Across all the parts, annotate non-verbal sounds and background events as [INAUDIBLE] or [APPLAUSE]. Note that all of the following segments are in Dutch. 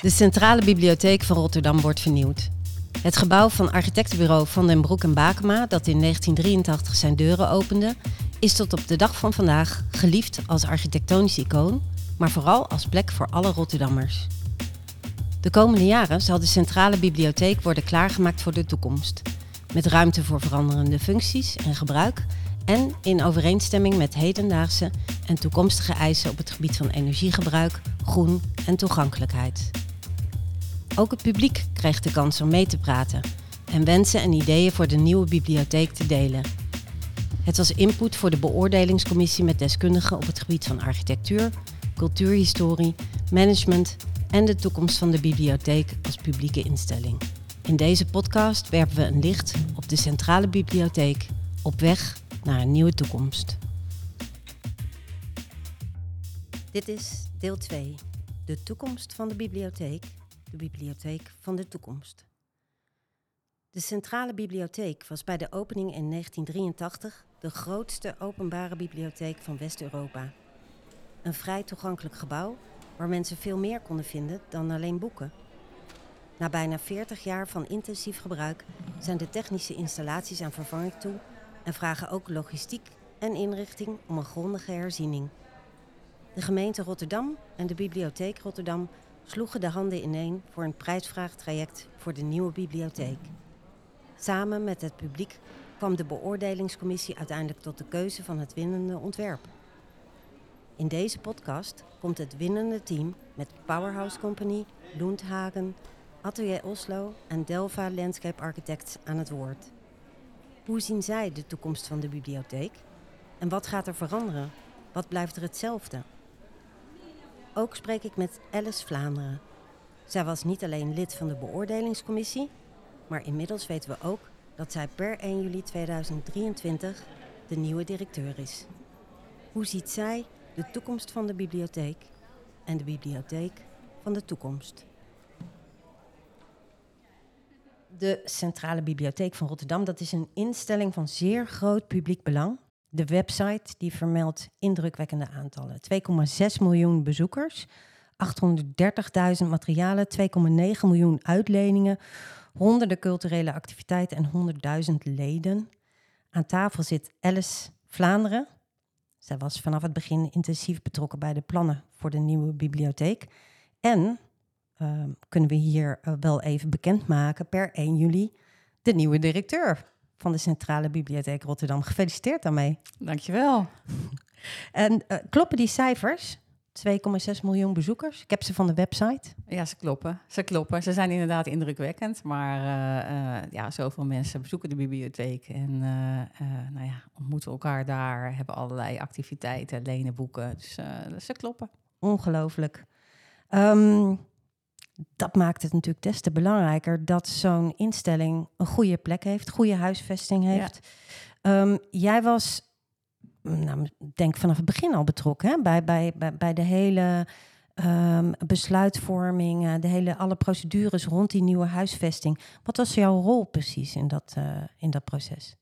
De Centrale Bibliotheek van Rotterdam wordt vernieuwd. Het gebouw van architectenbureau Van den Broek en Bakema, dat in 1983 zijn deuren opende, is tot op de dag van vandaag geliefd als architectonisch icoon, maar vooral als plek voor alle Rotterdammers. De komende jaren zal de Centrale Bibliotheek worden klaargemaakt voor de toekomst, met ruimte voor veranderende functies en gebruik en in overeenstemming met hedendaagse en toekomstige eisen op het gebied van energiegebruik, groen en toegankelijkheid. Ook het publiek krijgt de kans om mee te praten en wensen en ideeën voor de nieuwe bibliotheek te delen. Het was input voor de beoordelingscommissie met deskundigen op het gebied van architectuur, cultuurhistorie, management en de toekomst van de bibliotheek als publieke instelling. In deze podcast werpen we een licht op de Centrale Bibliotheek op weg naar een nieuwe toekomst. Dit is deel 2, de toekomst van de bibliotheek, de bibliotheek van de toekomst. De Centrale Bibliotheek was bij de opening in 1983 de grootste openbare bibliotheek van West-Europa. Een vrij toegankelijk gebouw waar mensen veel meer konden vinden dan alleen boeken. Na bijna 40 jaar van intensief gebruik zijn de technische installaties aan vervanging toe en vragen ook logistiek en inrichting om een grondige herziening. De gemeente Rotterdam en de Bibliotheek Rotterdam sloegen de handen ineen voor een prijsvraagtraject voor de nieuwe bibliotheek. Samen met het publiek kwam de beoordelingscommissie uiteindelijk tot de keuze van het winnende ontwerp. In deze podcast komt het winnende team met Powerhouse Company, Lundhagen, Atelier Oslo en Delva Landscape Architects aan het woord. Hoe zien zij de toekomst van de bibliotheek? En wat gaat er veranderen? Wat blijft er hetzelfde? Ook spreek ik met Alice Vlaanderen. Zij was niet alleen lid van de beoordelingscommissie, maar inmiddels weten we ook dat zij per 1 juli 2023 de nieuwe directeur is. Hoe ziet zij de toekomst van de bibliotheek en de bibliotheek van de toekomst? De Centrale Bibliotheek van Rotterdam, dat is een instelling van zeer groot publiek belang. De website die vermeldt indrukwekkende aantallen. 2,6 miljoen bezoekers, 830.000 materialen, 2,9 miljoen uitleningen, honderden culturele activiteiten en 100.000 leden. Aan tafel zit Alice Vlaanderen. Zij was vanaf het begin intensief betrokken bij de plannen voor de nieuwe bibliotheek. En uh, kunnen we hier uh, wel even bekendmaken per 1 juli de nieuwe directeur van de Centrale Bibliotheek Rotterdam. Gefeliciteerd daarmee. Dankjewel. en uh, kloppen die cijfers? 2,6 miljoen bezoekers. Ik heb ze van de website. Ja, ze kloppen. Ze kloppen. Ze zijn inderdaad indrukwekkend. Maar uh, uh, ja, zoveel mensen bezoeken de bibliotheek en uh, nou ja, ontmoeten elkaar daar, hebben allerlei activiteiten, lenen boeken. Dus ze kloppen. Ongelooflijk. Um, dat maakt het natuurlijk des te belangrijker dat zo'n instelling een goede plek heeft, goede huisvesting heeft. Ja. Um, jij was, nou, denk vanaf het begin al betrokken hè? Bij, bij, bij, bij de hele um, besluitvorming, de hele, alle procedures rond die nieuwe huisvesting. Wat was jouw rol precies in dat, uh, in dat proces?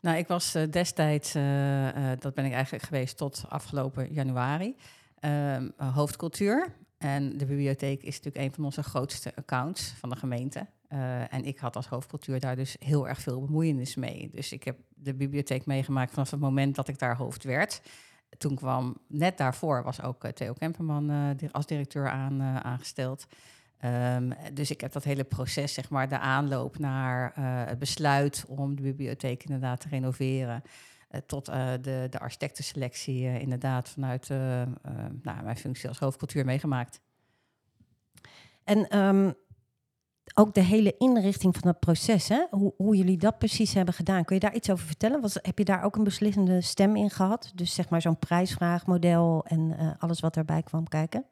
Nou, ik was uh, destijds, uh, dat ben ik eigenlijk geweest tot afgelopen januari, ehm, hoofdcultuur. En de bibliotheek is natuurlijk een van onze grootste accounts van de gemeente. Uh, en ik had als hoofdcultuur daar dus heel erg veel bemoeienis mee. Dus ik heb de bibliotheek meegemaakt vanaf het moment dat ik daar hoofd werd. Toen kwam, net daarvoor was ook uh, Theo Kemperman uh, als directeur aan, aangesteld. Um, dus ik heb dat hele proces, zeg maar, de aanloop naar het besluit om de bibliotheek inderdaad te renoveren. Uh, tot uh, de, de architectenselectie uh, inderdaad vanuit nou, mijn functie als hoofdcultuur meegemaakt. En um, ook de hele inrichting van dat proces, hè? Hoe, hoe, jullie dat precies hebben gedaan. Kun je daar iets over vertellen? Was, heb je daar ook een beslissende stem in gehad? Dus zeg maar zo'n prijsvraagmodel en alles wat erbij kwam kijken?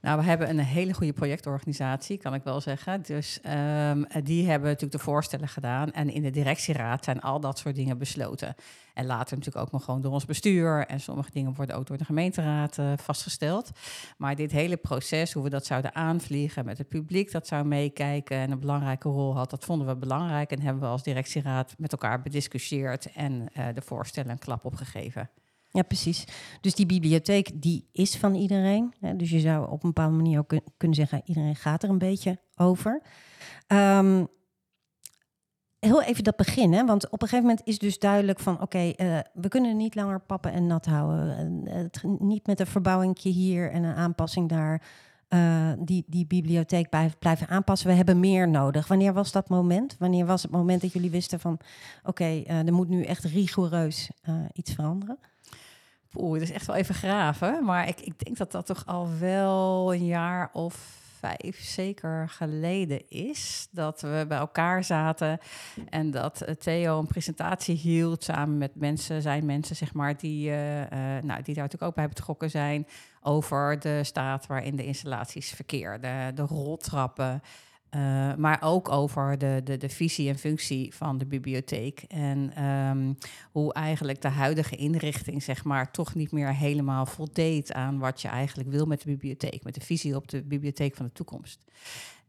Nou, we hebben een hele goede projectorganisatie, kan ik wel zeggen. Dus um, die hebben natuurlijk de voorstellen gedaan. En in de directieraad zijn al dat soort dingen besloten. En later natuurlijk ook nog gewoon door ons bestuur. En sommige dingen worden ook door de gemeenteraad uh, vastgesteld. Maar dit hele proces, hoe we dat zouden aanvliegen met het publiek dat zou meekijken en een belangrijke rol had, dat vonden we belangrijk. En hebben we als directieraad met elkaar bediscussieerd en uh, de voorstellen een klap opgegeven. Ja, precies. Dus die bibliotheek die is van iedereen. Hè? Dus je zou op een bepaalde manier ook kun- kunnen zeggen, iedereen gaat er een beetje over. Ehm, heel even dat begin, want op een gegeven moment is dus duidelijk van, oké, eh, we kunnen niet langer pappen en nat houden. En, eh, het, niet met een verbouwingje hier en een aanpassing daar. eh, die, die bibliotheek blijven, aanpassen. We hebben meer nodig. Wanneer was dat moment? Wanneer was het moment dat jullie wisten van... oké, er moet nu echt rigoureus iets veranderen? Oeh, het is echt wel even graven. Maar ik, ik denk dat dat toch al wel een jaar of vijf zeker geleden is. Dat we bij elkaar zaten en dat eh, Theo een presentatie hield samen met mensen, zijn mensen zeg maar, die, eh, eh, nou, die daar natuurlijk ook bij betrokken zijn. Over de staat waarin de installaties verkeerden, de roltrappen. Uh, maar ook over de, de, de visie en functie van de bibliotheek. En um, hoe eigenlijk de huidige inrichting, zeg maar, toch niet meer helemaal voldeed aan wat je eigenlijk wil met de bibliotheek. Met de visie op de bibliotheek van de toekomst.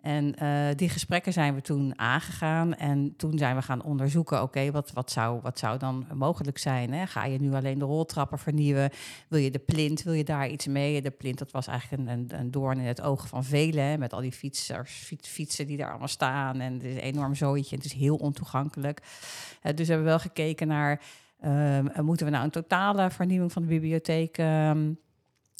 En uh, die gesprekken zijn we toen aangegaan. En toen zijn we gaan onderzoeken: oké, wat, wat, zou, wat zou dan mogelijk zijn? Hè? Ga je nu alleen de roltrappen vernieuwen? Wil je de plint? Wil je daar iets mee? De plint, dat was eigenlijk een, een, een doorn in het oog van velen. Hè? Met al die fietsers, fiets, fietsen die daar allemaal staan. En het is een enorm zooitje. Het is heel ontoegankelijk. Uh, dus we hebben wel gekeken naar: uh, moeten we nou een totale vernieuwing van de bibliotheek? Um,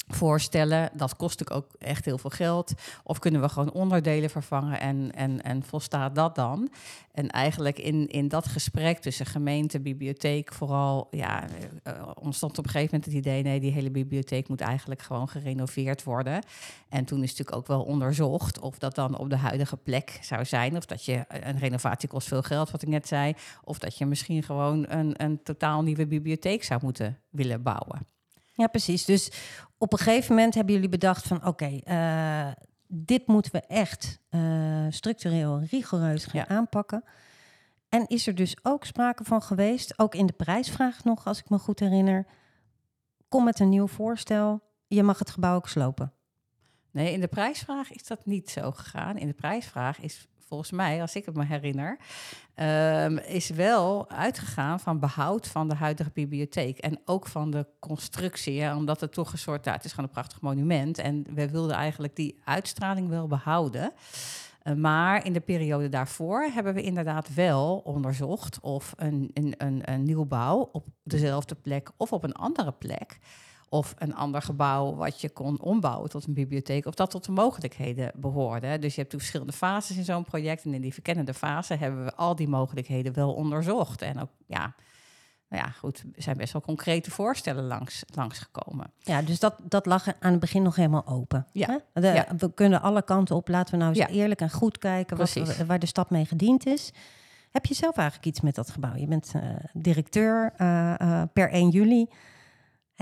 voorstellen. Dat kost ook echt heel veel geld. Of kunnen we gewoon onderdelen vervangen en, en, en volstaat dat dan? En eigenlijk in, in dat gesprek tussen gemeente, bibliotheek, vooral ja, uh, ontstond op een gegeven moment het idee: nee, die hele bibliotheek moet eigenlijk gewoon gerenoveerd worden. En toen is natuurlijk ook wel onderzocht of dat dan op de huidige plek zou zijn. Of dat je een renovatie kost veel geld, wat ik net zei. Of dat je misschien gewoon een, een totaal nieuwe bibliotheek zou moeten willen bouwen. Ja, precies. Dus op een gegeven moment hebben jullie bedacht van oké, okay, uh, dit moeten we echt uh, structureel rigoureus gaan ja. aanpakken. En is er dus ook sprake van geweest, ook in de prijsvraag nog, als ik me goed herinner. Kom met een nieuw voorstel, je mag het gebouw ook slopen. Nee, in de prijsvraag is dat niet zo gegaan. In de prijsvraag is volgens mij, als ik het me herinner, um, is wel uitgegaan van behoud van de huidige bibliotheek. En ook van de constructie, omdat het toch een soort, ja, het is gewoon een prachtig monument. En we wilden eigenlijk die uitstraling wel behouden. Uh, maar in de periode daarvoor hebben we inderdaad wel onderzocht of een, een, een, een nieuwbouw op dezelfde plek of op een andere plek of een ander gebouw wat je kon ombouwen tot een bibliotheek, of dat tot de mogelijkheden behoorde. Dus je hebt verschillende fases in zo'n project. En in die verkennende fase hebben we al die mogelijkheden wel onderzocht. En ook, ja, nou ja, goed, er zijn best wel concrete voorstellen langs, langsgekomen. Ja, dus dat, dat lag aan het begin nog helemaal open. Ja. Hè? De, ja. We kunnen alle kanten op. Laten we nou eens Ja. eerlijk en goed kijken wat, waar de stad mee gediend is. Heb je zelf eigenlijk iets met dat gebouw? Je bent eh, directeur eh, eh, per 1 juli.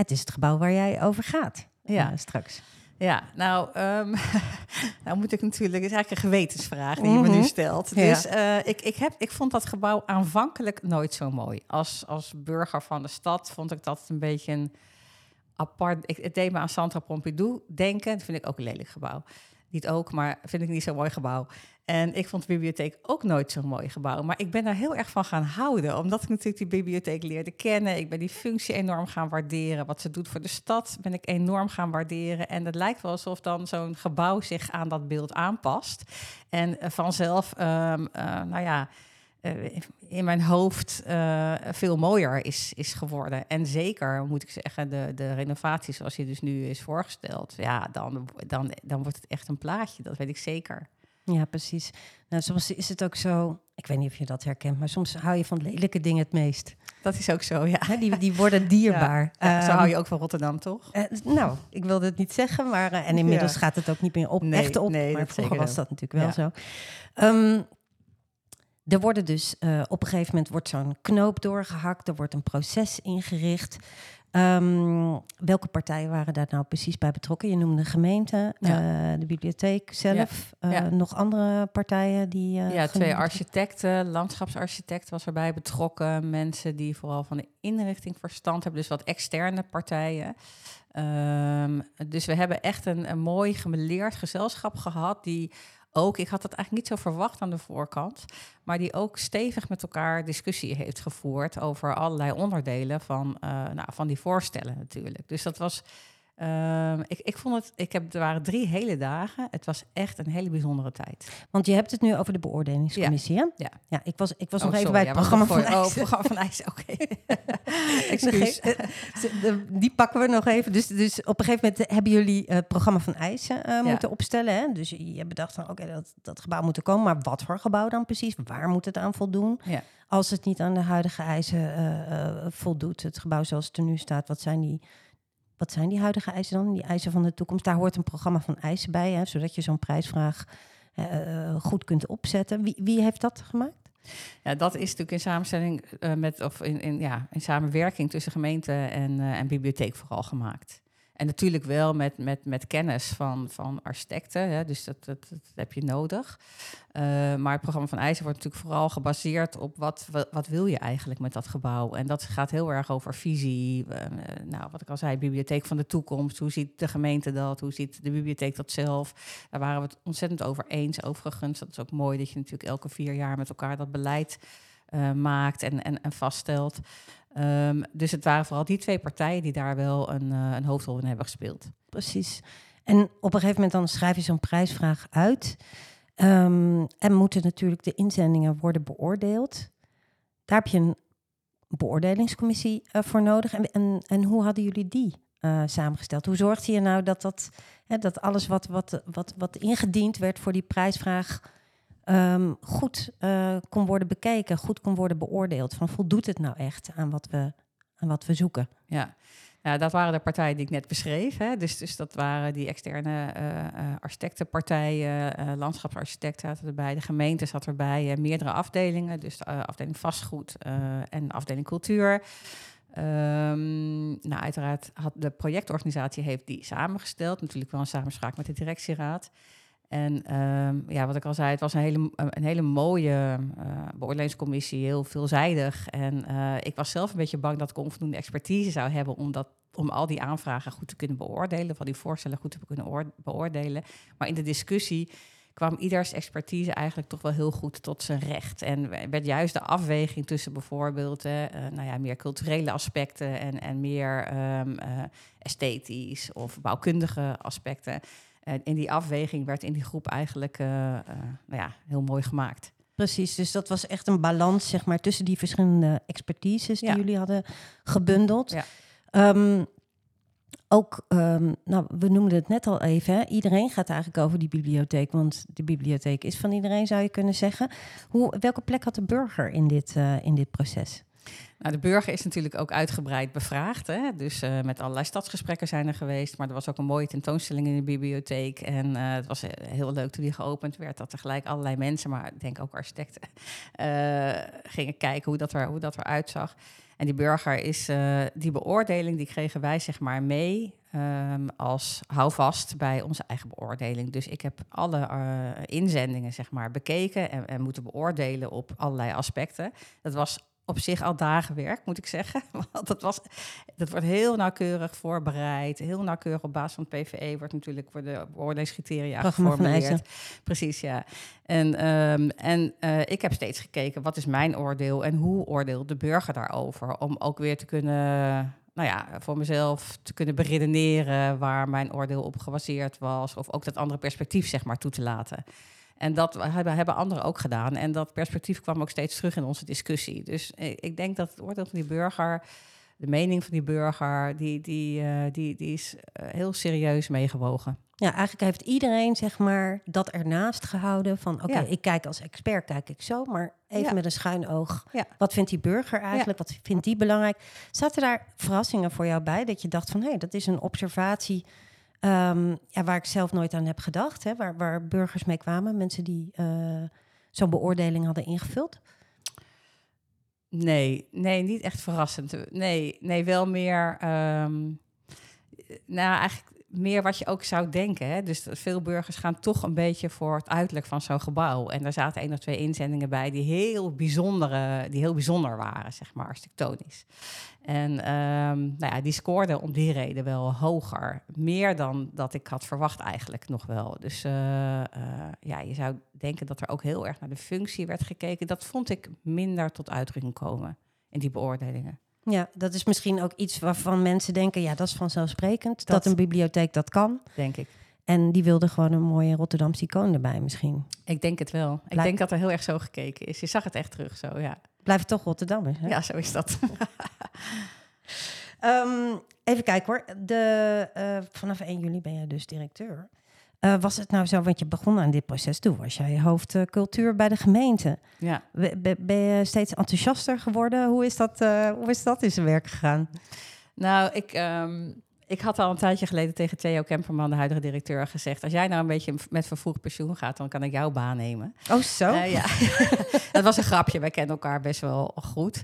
Het is het gebouw waar jij over gaat Ja. eh, straks. Ja, nou, ehm, [LAUGHS] nou moet ik natuurlijk, het is eigenlijk een gewetensvraag die je me Mhm. nu stelt. Ja. Dus eh, ik, ik, heb, ik vond dat gebouw aanvankelijk nooit zo mooi. Als, als burger van de stad vond ik dat een beetje een apart. Ik, het deed me aan Sandra Pompidou denken. Dat vind ik ook een lelijk gebouw. Niet ook, maar vind ik niet zo'n mooi gebouw. En ik vond de bibliotheek ook nooit zo'n mooi gebouw. Maar ik ben daar heel erg van gaan houden. Omdat ik natuurlijk die bibliotheek leerde kennen. Ik ben die functie enorm gaan waarderen. Wat ze doet voor de stad ben ik enorm gaan waarderen. En het lijkt wel alsof dan zo'n gebouw zich aan dat beeld aanpast. En eh, vanzelf, ehm, eh, nou ja, in mijn hoofd eh, veel mooier is, is geworden. En zeker, moet ik zeggen, de, de renovatie zoals je dus nu is voorgesteld. Ja, dan, dan, dan wordt het echt een plaatje. Dat weet ik zeker. Ja, precies. Nou, soms is het ook zo, ik weet niet of je dat herkent, maar soms hou je van lelijke dingen het meest. Dat is ook zo, ja. Die, die worden dierbaar. [LAUGHS] Ja, zo Ehm, hou je ook van Rotterdam, toch? Eh, nou, ik wilde het niet zeggen, maar eh, en inmiddels Ja. gaat het ook niet meer op, Nee, echt op. nee, maar vroeger was dat natuurlijk wel zo. Ehm, er worden dus eh, op een gegeven moment wordt zo'n knoop doorgehakt, er wordt een proces ingericht. Ehm, welke partijen waren daar nou precies bij betrokken? Je noemde de gemeente, Ja. eh, de bibliotheek zelf, eh, Ja. nog andere partijen die. ja, twee architecten, landschapsarchitect was erbij betrokken. Mensen die vooral van de inrichting verstand hebben, dus wat externe partijen. Ehm, dus we hebben echt een, een mooi gemeleerd gezelschap gehad die ook, ik had dat eigenlijk niet zo verwacht aan de voorkant, maar die ook stevig met elkaar discussie heeft gevoerd over allerlei onderdelen van, uh, nou, van die voorstellen natuurlijk. Dus dat was Ehm, ik, ik vond het, ik heb, er waren drie hele dagen. Het was echt een hele bijzondere tijd. Want je hebt het nu over de beoordelingscommissie, ja. Ja. ja. ik was, ik was nog oh, even bij het programma van IJs. Oh, programma van IJs, oké. [LAUGHS] Excuus. Die pakken we nog even. Dus, dus op een gegeven moment hebben jullie het programma van IJs uh, moeten opstellen. Hè? Dus je hebt bedacht van, oké, dat, dat gebouw moet er komen. Maar wat voor gebouw dan precies? Waar moet het aan voldoen? Ja. Als het niet aan de huidige eisen uh, voldoet, het gebouw zoals het er nu staat, wat zijn die wat zijn die huidige eisen dan? Die eisen van de toekomst. Daar hoort een programma van eisen bij, hè, zodat je zo'n prijsvraag uh, goed kunt opzetten. Wie, wie heeft dat gemaakt? Ja, dat is natuurlijk in samenstelling uh, met, of in, in, ja, in samenwerking tussen gemeente en, en bibliotheek vooral gemaakt. En natuurlijk wel met, met, met kennis van, van architecten, hè, dus dat, dat, dat, heb je nodig. Uh, maar het programma van IJzer wordt natuurlijk vooral gebaseerd op wat, wat, wil je eigenlijk met dat gebouw. En dat gaat heel erg over visie. Nou, wat ik al zei, bibliotheek van de toekomst. Hoe ziet de gemeente dat? Hoe ziet de bibliotheek dat zelf? Daar waren we het ontzettend over eens. Overigens, dat is ook mooi dat je natuurlijk elke vier jaar met elkaar dat beleid uh, maakt en, en, en vaststelt. Um, dus het waren vooral die twee partijen die daar wel een, uh, een hoofdrol in hebben gespeeld. Precies. En op een gegeven moment dan schrijf je zo'n prijsvraag uit. Um, en moeten natuurlijk de inzendingen worden beoordeeld. Daar heb je een beoordelingscommissie uh, voor nodig. En, en, en hoe hadden jullie die uh, samengesteld? Hoe zorgde je nou dat, dat, hè, dat alles wat, wat, wat, wat ingediend werd voor die prijsvraag um, goed uh, kon worden bekeken, goed kon worden beoordeeld. Van voldoet het nou echt aan wat we, aan wat we zoeken? Ja. Ja, dat waren de partijen die ik net beschreef. Hè. Dus, dus dat waren die externe uh, uh, architectenpartijen, uh, landschapsarchitect zaten erbij, de gemeente zat erbij, meerdere afdelingen. Dus de afdeling vastgoed en afdeling cultuur. Um, nou, uiteraard had de projectorganisatie heeft die samengesteld. Natuurlijk wel een samenspraak met de directieraad. En um, ja, wat ik al zei, het was een hele, een hele mooie uh, beoordelingscommissie, heel veelzijdig. En uh, ik was zelf een beetje bang dat ik onvoldoende expertise zou hebben om, dat, om al die aanvragen goed te kunnen beoordelen, van die voorstellen goed te kunnen beoordelen. Maar in de discussie kwam ieders expertise eigenlijk toch wel heel goed tot zijn recht. En werd juist de afweging tussen bijvoorbeeld uh, nou ja, meer culturele aspecten en, en meer um, esthetisch of bouwkundige aspecten en in die afweging werd in die groep eigenlijk uh, uh, nou ja, heel mooi gemaakt. Precies, dus dat was echt een balans zeg maar, tussen die verschillende expertises die ja. jullie hadden gebundeld. Ja. Um, ook, um, nou, we noemden het net al even, hè? iedereen gaat eigenlijk over die bibliotheek, want de bibliotheek is van iedereen, zou je kunnen zeggen. Hoe, welke plek had de burger in dit, uh, in dit proces? Nou, de burger is natuurlijk ook uitgebreid bevraagd. Hè? Dus uh, met allerlei stadsgesprekken zijn er geweest. Maar er was ook een mooie tentoonstelling in de bibliotheek. En uh, het was heel leuk toen die geopend werd. Dat tegelijk allerlei mensen, maar ik denk ook architecten, gingen kijken hoe dat, er, hoe dat eruit zag. En die burger is, die beoordeling, die kregen wij zeg maar mee um, als houvast bij onze eigen beoordeling. Dus ik heb alle inzendingen zeg maar bekeken en, en moeten beoordelen op allerlei aspecten. Dat was op zich al dagen werk, moet ik zeggen. [LAUGHS] Want dat, was, dat wordt heel nauwkeurig voorbereid. Heel nauwkeurig op basis van het PVE wordt natuurlijk voor de beoordelingscriteria geformuleerd. Precies, ja. En, um, en uh, ik heb steeds gekeken, wat is mijn oordeel en hoe oordeelt de burger daarover? Om ook weer te kunnen nou ja, voor mezelf te kunnen beredeneren waar mijn oordeel op gebaseerd was. Of ook dat andere perspectief, zeg maar, toe te laten. En dat hebben, hebben anderen ook gedaan. En dat perspectief kwam ook steeds terug in onze discussie. Dus ik denk dat het oordeel van die burger, de mening van die burger, die, die, uh, die, die is uh, heel serieus meegewogen. Ja, eigenlijk heeft iedereen zeg maar dat ernaast gehouden van oké, okay, ja. ik kijk als expert, kijk ik zo, maar even ja. met een schuin oog. Ja. Wat vindt die burger eigenlijk? Wat vindt die belangrijk? Zaten daar verrassingen voor jou bij dat je dacht van hé, hey, dat is een observatie Um, ja, waar ik zelf nooit aan heb gedacht, hè, waar, waar burgers mee kwamen, mensen die uh, zo'n beoordeling hadden ingevuld? Nee, nee, niet echt verrassend. Nee, nee wel meer. Um, nou, eigenlijk meer wat je ook zou denken. Hè? Dus veel burgers gaan toch een beetje voor het uiterlijk van zo'n gebouw. En daar zaten één of twee inzendingen bij die heel, bijzondere, die heel bijzonder waren, zeg maar, architectonisch. En um, nou ja, die scoorden om die reden wel hoger. Meer dan dat ik had verwacht eigenlijk nog wel. Dus uh, uh, ja, je zou denken dat er ook heel erg naar de functie werd gekeken. Dat vond ik minder tot uitdrukking komen in die beoordelingen. Ja, dat is misschien ook iets waarvan mensen denken, ja, dat is vanzelfsprekend. Dat, dat een bibliotheek dat kan. Denk ik. En die wilde gewoon een mooie Rotterdamse icoon erbij misschien. Ik denk het wel. Ik denk dat er heel erg zo gekeken is. Je zag het echt terug zo, ja. Blijft toch Rotterdammers, hè? Ja, zo is dat. um, [LAUGHS] even kijken hoor. De, uh, vanaf 1 juli ben je dus directeur. Uh, was het nou zo, want je begon aan dit proces, toen was jij hoofd uh, cultuur bij de gemeente. Ja. Ben, ben je steeds enthousiaster geworden? Hoe is dat, uh, hoe is dat in zijn werk gegaan? Nou, ik, um, ik had al een tijdje geleden tegen Theo Kemperman, de huidige directeur, gezegd: Als jij nou een beetje met vervroegd pensioen gaat, dan kan ik jouw baan nemen. Oh, zo? ja. [LAUGHS] dat was een grapje. Wij kennen elkaar best wel goed.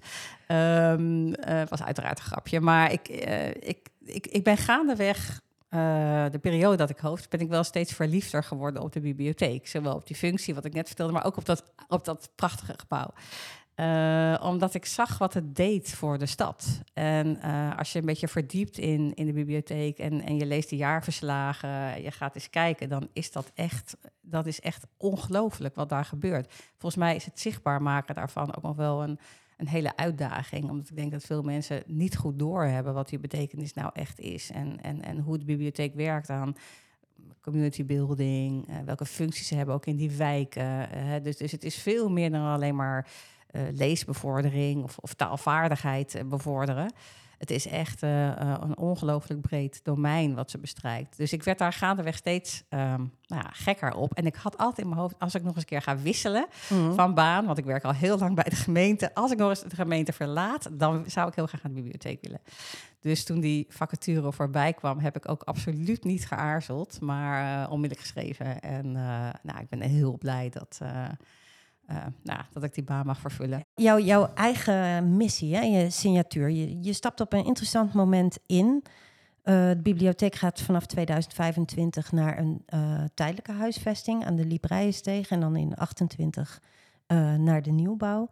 Um, het was uiteraard een grapje. Maar ik, ik, ik, ik ben gaandeweg uh, de periode dat ik hoofd, ben ik wel steeds verliefder geworden op de bibliotheek. Zowel op die functie, wat ik net vertelde, maar ook op dat, op dat prachtige gebouw. Uh, omdat ik zag wat het deed voor de stad. En uh, als je een beetje verdiept in, in de bibliotheek en, en je leest de jaarverslagen, je gaat eens kijken, dan is dat echt, dat is echt ongelooflijk wat daar gebeurt. Volgens mij is het zichtbaar maken daarvan ook nog wel een, een hele uitdaging. Omdat ik denk dat veel mensen niet goed doorhebben wat die betekenis nou echt is. En, en, en hoe de bibliotheek werkt aan community building, uh, welke functies ze hebben ook in die wijken. Uh, dus, dus het is veel meer dan alleen maar uh, leesbevordering of, of taalvaardigheid bevorderen het is echt uh, een ongelooflijk breed domein wat ze bestrijkt. Dus ik werd daar gaandeweg steeds um, nou ja, gekker op. En ik had altijd in mijn hoofd, als ik nog eens een keer ga wisselen mm. van baan, want ik werk al heel lang bij de gemeente, als ik nog eens de gemeente verlaat, dan zou ik heel graag aan de bibliotheek willen. Dus toen die vacature voorbij kwam, heb ik ook absoluut niet geaarzeld, maar uh, onmiddellijk geschreven. En nou, ik ben heel blij dat uh, nou, dat ik die baan mag vervullen. Jouw, jouw eigen missie, hè, je signatuur. Je, stapt op een interessant moment in. Uh, de bibliotheek gaat vanaf 2025 naar een uh, tijdelijke huisvesting aan de Libreiensteeg en dan in 28 naar de nieuwbouw.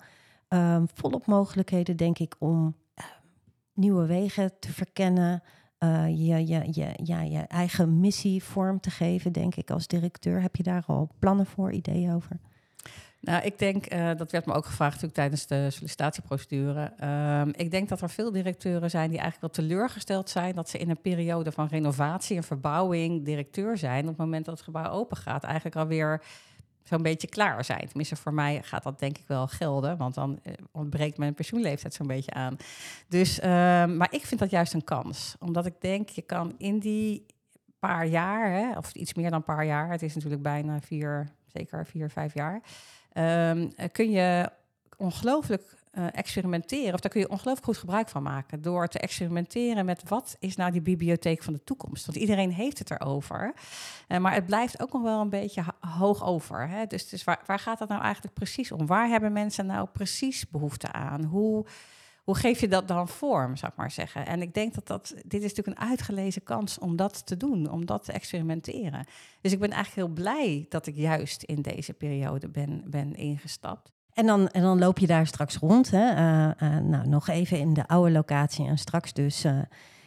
Ehm, volop mogelijkheden, denk ik, om nieuwe wegen te verkennen. ja, je eigen missie vorm te geven, denk ik, als directeur. Heb je daar al plannen voor, ideeën over? Nou, ik denk, uh, dat werd me ook gevraagd natuurlijk tijdens de sollicitatieprocedure. Um, ik denk dat er veel directeuren zijn die eigenlijk wel teleurgesteld zijn dat ze in een periode van renovatie en verbouwing directeur zijn. Op het moment dat het gebouw open gaat, eigenlijk alweer zo'n beetje klaar zijn. Tenminste, voor mij gaat dat denk ik wel gelden, want dan uh, ontbreekt mijn pensioenleeftijd zo'n beetje aan. Dus, uh, maar ik vind dat juist een kans, omdat ik denk, je kan in die paar jaar, hè, of iets meer dan een paar jaar, het is natuurlijk bijna vier, zeker vier, vijf jaar um, kun je ongelooflijk uh, experimenteren. Of daar kun je ongelooflijk goed gebruik van maken. Door te experimenteren met wat is nou die bibliotheek van de toekomst. Want iedereen heeft het erover. Uh, maar het blijft ook nog wel een beetje hoog over. Hè? Dus, dus waar, waar gaat het nou eigenlijk precies om? Waar hebben mensen nou precies behoefte aan? Hoe hoe geef je dat dan vorm, zou ik maar zeggen? En ik denk dat dat, dit is natuurlijk een uitgelezen kans om dat te doen, om dat te experimenteren. Dus ik ben eigenlijk heel blij dat ik juist in deze periode ben, ben ingestapt. En dan, en dan loop je daar straks rond. Hè? Uh, uh, nou, nog even in de oude locatie en straks dus uh,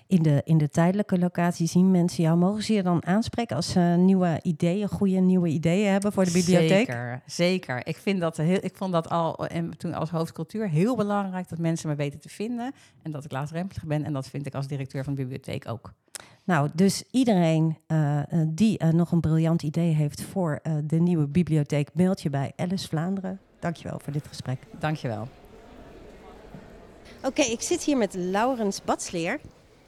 in de, in de tijdelijke locatie zien mensen jou. Mogen ze je dan aanspreken als ze nieuwe ideeën, goede nieuwe ideeën hebben voor de bibliotheek? Zeker, zeker. Ik, vind dat heel, ik vond dat al en toen als hoofdcultuur heel belangrijk dat mensen me weten te vinden. En dat ik laagdrempelig ben. En dat vind ik als directeur van de bibliotheek ook. Nou, dus iedereen uh, die uh, nog een briljant idee heeft voor de nieuwe bibliotheek, mailt je bij Alice Vlaanderen. Dankjewel voor dit gesprek. Dankjewel. Oké, okay, ik zit hier met Laurens Batsleer.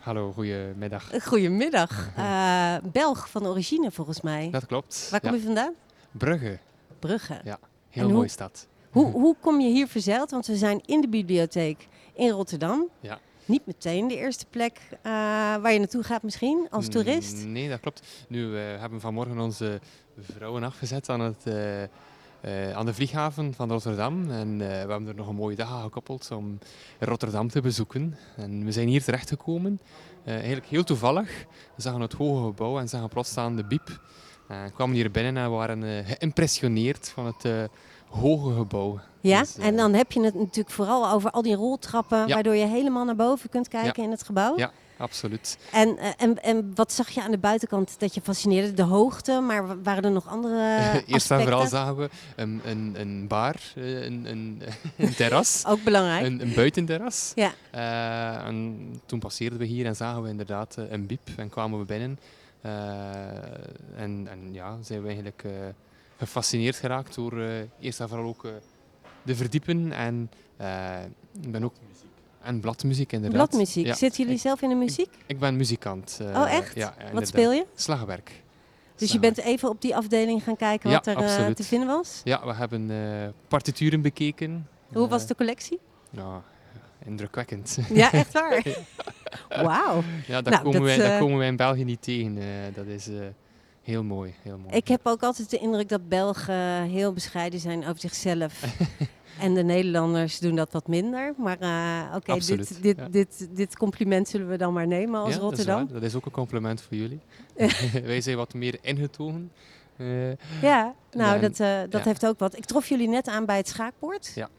Hallo, goedemiddag. Goedemiddag. Uh, [LAUGHS] Belg van origine volgens mij. Dat klopt. Waar kom ja. je vandaan? Brugge. Brugge. Ja, heel mooie stad. Hoe, [LAUGHS] hoe kom je hier verzeild? Want we zijn in de bibliotheek in Rotterdam. Ja. Niet meteen de eerste plek uh, waar je naartoe gaat misschien, als toerist? Nee, dat klopt. Nu, we hebben vanmorgen onze vrouwen afgezet aan het... Uh, eh, aan de vlieghaven van Rotterdam. En eh, we hebben er nog een mooie dag aan gekoppeld om Rotterdam te bezoeken. En we zijn hier terechtgekomen, uh, eigenlijk heel toevallig. We zagen het hoge gebouw en zagen plots staan de biep. we kwamen hier binnen en waren geïmpressioneerd van het hoge gebouw. Ja, dus, en dan heb je het natuurlijk vooral over al die roltrappen, waardoor je helemaal naar boven kunt kijken in het gebouw. Ja, absoluut. En, eh, en, en wat zag je aan de buitenkant dat je fascineerde? De hoogte, maar waren er nog andere [LAUGHS] Eerst en vooral zagen we een, een, een bar, eh, een, een, [LAUGHS] een terras. [LAUGHS] Ook belangrijk. Een, een buitenterras. Ja. Uh, en toen passeerden we hier en zagen we inderdaad een biep en kwamen we binnen. Uh, en, en ja, zijn we eigenlijk gefascineerd geraakt door eerst en vooral ook de verdiepen en ik ben ook en bladmuziek inderdaad. Bladmuziek. Ja. Zitten jullie zelf in de muziek? Ik, ben muzikant. Uh, oh echt? Ja, Wat speel je? Slagwerk. Dus je bent even op die afdeling gaan kijken wat er uh, te vinden was? Ja, we hebben uh, partituren bekeken. Hoe was de collectie? Nou, indrukwekkend. Ja, echt [LAUGHS] waar? Wauw. Ja, dat, nou, komen wij, dat komen wij in België niet tegen. dat is heel mooi, heel mooi. Ik heb ook altijd de indruk dat Belgen heel bescheiden zijn over zichzelf. [LAUGHS] En de Nederlanders doen dat wat minder. Maar uh, oké, okay, dit, dit, dit, dit compliment zullen we dan maar nemen als ja, Rotterdam. Dat is, dat is, ook een compliment voor jullie. [LAUGHS] [LAUGHS] Wij zijn wat meer ingetogen. Uh, ja, nou, dat, uh, dat heeft ook wat. Ik trof jullie net aan bij het schaakbord. Ja.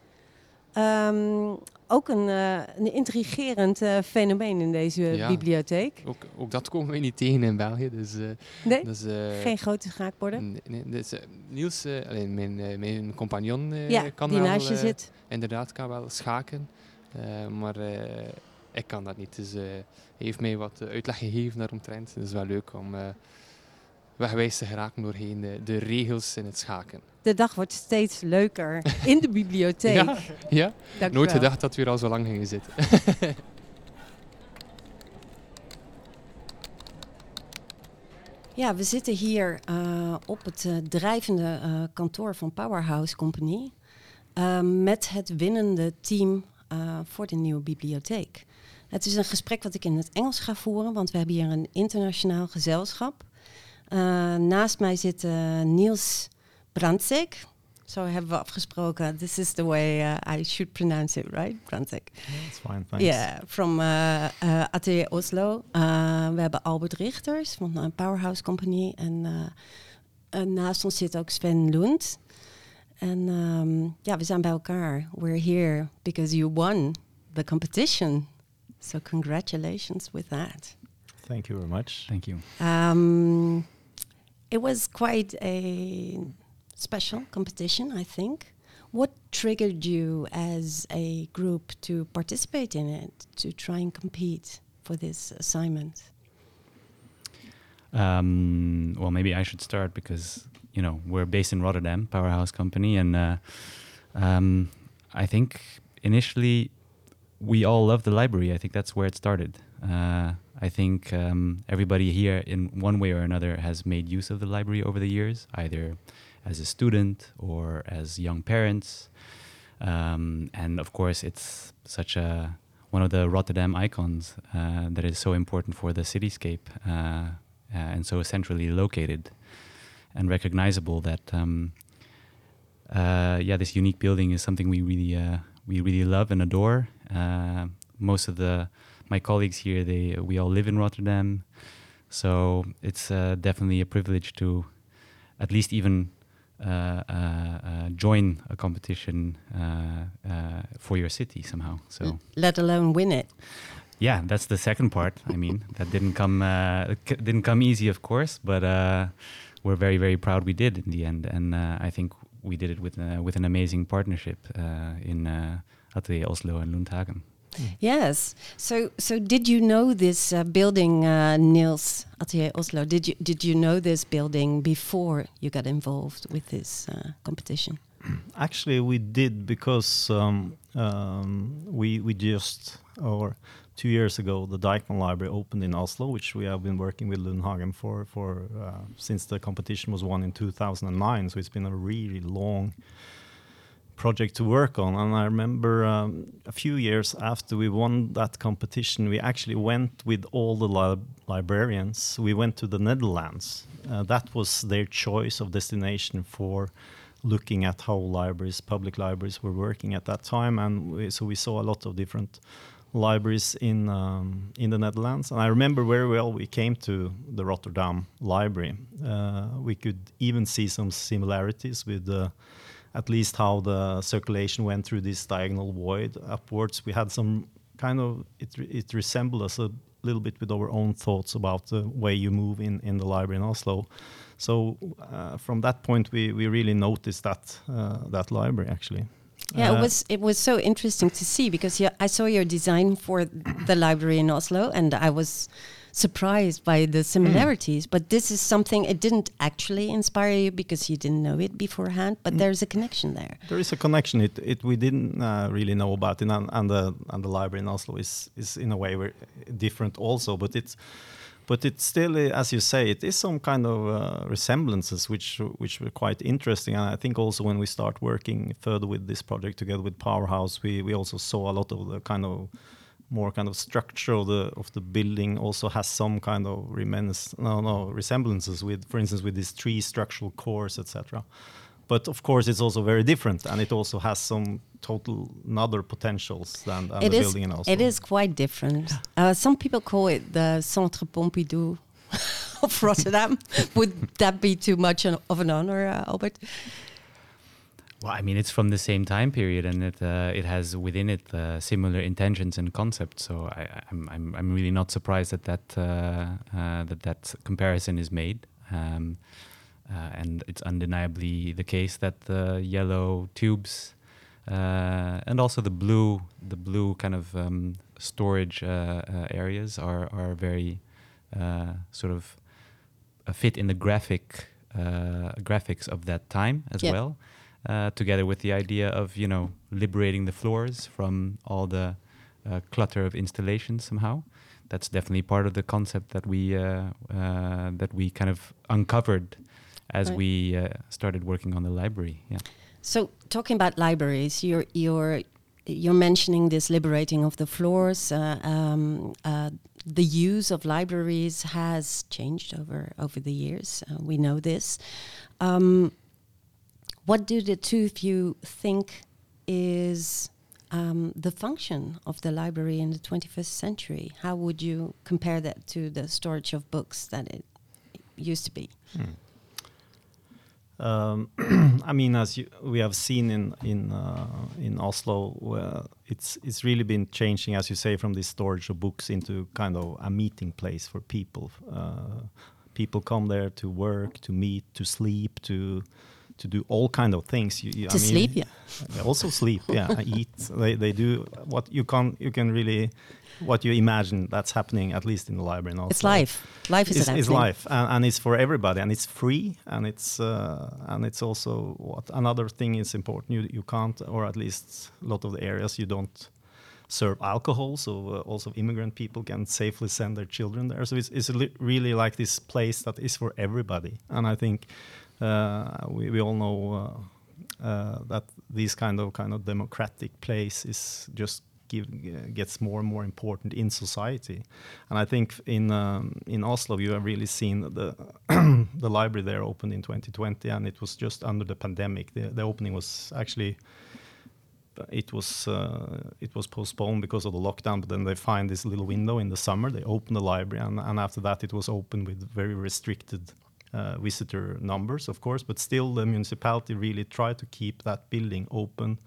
Um, ook een, uh, een intrigerend uh, fenomeen in deze ja, bibliotheek. Ook, ook, dat komen we niet tegen in België. Dus, uh, nee, dus, geen grote schaakborden? Nee, dus, Niels, alleen mijn, mijn compagnon, ja, kan die wel, naast je zit. inderdaad kan wel schaken. maar ik kan dat niet. Dus hij heeft mij wat uitleg gegeven daaromtrent. Het is wel leuk om wegwijs te geraken doorheen de, de regels in het schaken de dag wordt steeds leuker in de bibliotheek. [LAUGHS] ja, ja. nooit gedacht dat we er al zo lang gingen zitten. [LAUGHS] ja, we zitten hier uh, op het uh, drijvende uh, kantoor van Powerhouse Company met het winnende team voor de nieuwe bibliotheek. Het is een gesprek wat ik in het Engels ga voeren, want we hebben hier een internationaal gezelschap. Naast mij zit Niels Brandzek. Zo hebben we afgesproken. This is the way uh, I should pronounce it, right? Brandzek. That's fine, thanks. Yeah, from uh, uh, Atelier Oslo. Uh, we hebben Albert Richters van een Powerhouse Company. En uh, naast ons zit ook Sven Lund. En um, ja, we zijn bij elkaar. We're here because you won the competition. So congratulations with that. Thank you very much. Thank you. Um, it was quite a special competition, I think. What triggered you as a group to participate in it, to try and compete for this assignment? Um, well, maybe I should start because you know we're based in Rotterdam, Powerhouse Company, and uh, um, I think initially we all love the library. I think that's where it started. Uh, I think um, everybody here, in one way or another, has made use of the library over the years, either as a student or as young parents. Um, and of course, it's such a one of the Rotterdam icons uh, that is so important for the cityscape uh, uh, and so centrally located and recognizable that um, uh, yeah, this unique building is something we really uh, we really love and adore. Uh, most of the my colleagues here, they we all live in Rotterdam, so it's uh, definitely a privilege to at least even uh, uh, uh, join a competition uh, uh, for your city somehow. So let alone win it. Yeah, that's the second part. I mean, [LAUGHS] that didn't come didn't come easy, of course, but we're very very proud we did in the end, and I think we did it with with an amazing partnership in Atelier Oslo and Lundhagen. Yes. So, so did you know this uh, building, uh, Niels Atelier Oslo? Did you did you know this building before you got involved with this uh, competition? [CLEARS THROAT] Actually, we did because um, um, we we just or two years ago the Deichmann Library opened in Oslo, which we have been working with Lundhagen for for uh, since the competition was won in 2009. So it's been a really long project to work on. And I remember um, a few years after we won that competition, we actually went with all the li librarians. We went to the Netherlands. Uh, that was their choice of destination for looking at how libraries, public libraries, were working at that time, and we, so we saw a lot of different libraries in um, in the Netherlands. And I remember very well we came to the Rotterdam Library. Uh, we could even see some similarities with the, at least how the circulation went through this diagonal void upwards. We had some kind of it. It resembled us a little bit with our own thoughts about the way you move in in the library in Oslo. So uh, from that point, we we really noticed that uh, that library actually. Yeah, Uh, it was it was so interesting to see because yeah, I saw your design for the library in Oslo, and I was surprised by the similarities. But this is something it didn't actually inspire you because you didn't know it beforehand. But Mm. there's a connection there. There is a connection. It it we didn't uh, really know about and, and the and the library in Oslo is is in a way different also. But it's but it's still, uh, as you say, it is some kind of uh, resemblances which which were quite interesting. And I think also when we start working further with this project together with Powerhouse, we we also saw a lot of the kind of more kind of structure of the of the building also has some kind of reminiscence, no no resemblances with, for instance, with these three structural cores, etc but of course it's also very different and it also has some total another potentials than, than It the is building in Oslo. it is quite different. Uh, some people call it the Centre Pompidou [LAUGHS] of Rotterdam. [LAUGHS] Would that be too much an, of an honor, uh, Albert? Well, I mean, it's from the same time period, and it uh, it has within it uh, similar intentions and concepts. So I, I'm I'm I'm really not surprised that that uh, uh, that that comparison is made. Um, uh, and it's undeniably the case that the yellow tubes uh, and also the blue the blue kind of um, storage uh, uh, areas are are very uh, sort of a fit in the graphic uh, graphics of that time as Yeah. well uh, together with the idea of you know liberating the floors from all the uh, clutter of installations somehow. That's definitely part of the concept that we uh, uh, that we kind of uncovered as Right. we uh, started working on the library. Yeah. So, talking about libraries, you're you're you're mentioning this liberating of the floors. Uh, um, uh, the use of libraries has changed over over the years. Uh, we know this. Um, what do the two of you think is um, the function of the library in the 21st century? How would you compare that to the storage of books that it used to be? Um, [CLEARS THROAT] I mean, as you, we have seen in in uh, in Oslo, uh, it's it's really been changing, as you say, from this storage of books into kind of a meeting place for people. Uh, people come there to work, to meet, to sleep, to to do all kind of things. You, you, To sleep, [LAUGHS] yeah. Also sleep, yeah, and [LAUGHS] eat. They they do what you can you can really what you imagine that's happening at least in the library. in It's life. Life is is, is life and, and it's for everybody and it's free and it's uh, and it's also what another thing is important you you can't or at least a lot of the areas you don't serve alcohol so uh, also immigrant people can safely send their children there so it's, it's really like this place that is for everybody and i think we, we all know uh, uh, that this kind of kind of democratic place is just give, uh, gets more and more important in society. And I think in um, in Oslo, you have really seen the [CLEARS THROAT] the library there opened in 2020, and it was just under the pandemic. The, the opening was actually it was uh, it was postponed because of the lockdown. But then they find this little window in the summer. They open the library, and, and after that, it was open with very restricted. Uh, visitor numbers, of course, but still the municipality really tried to keep that building open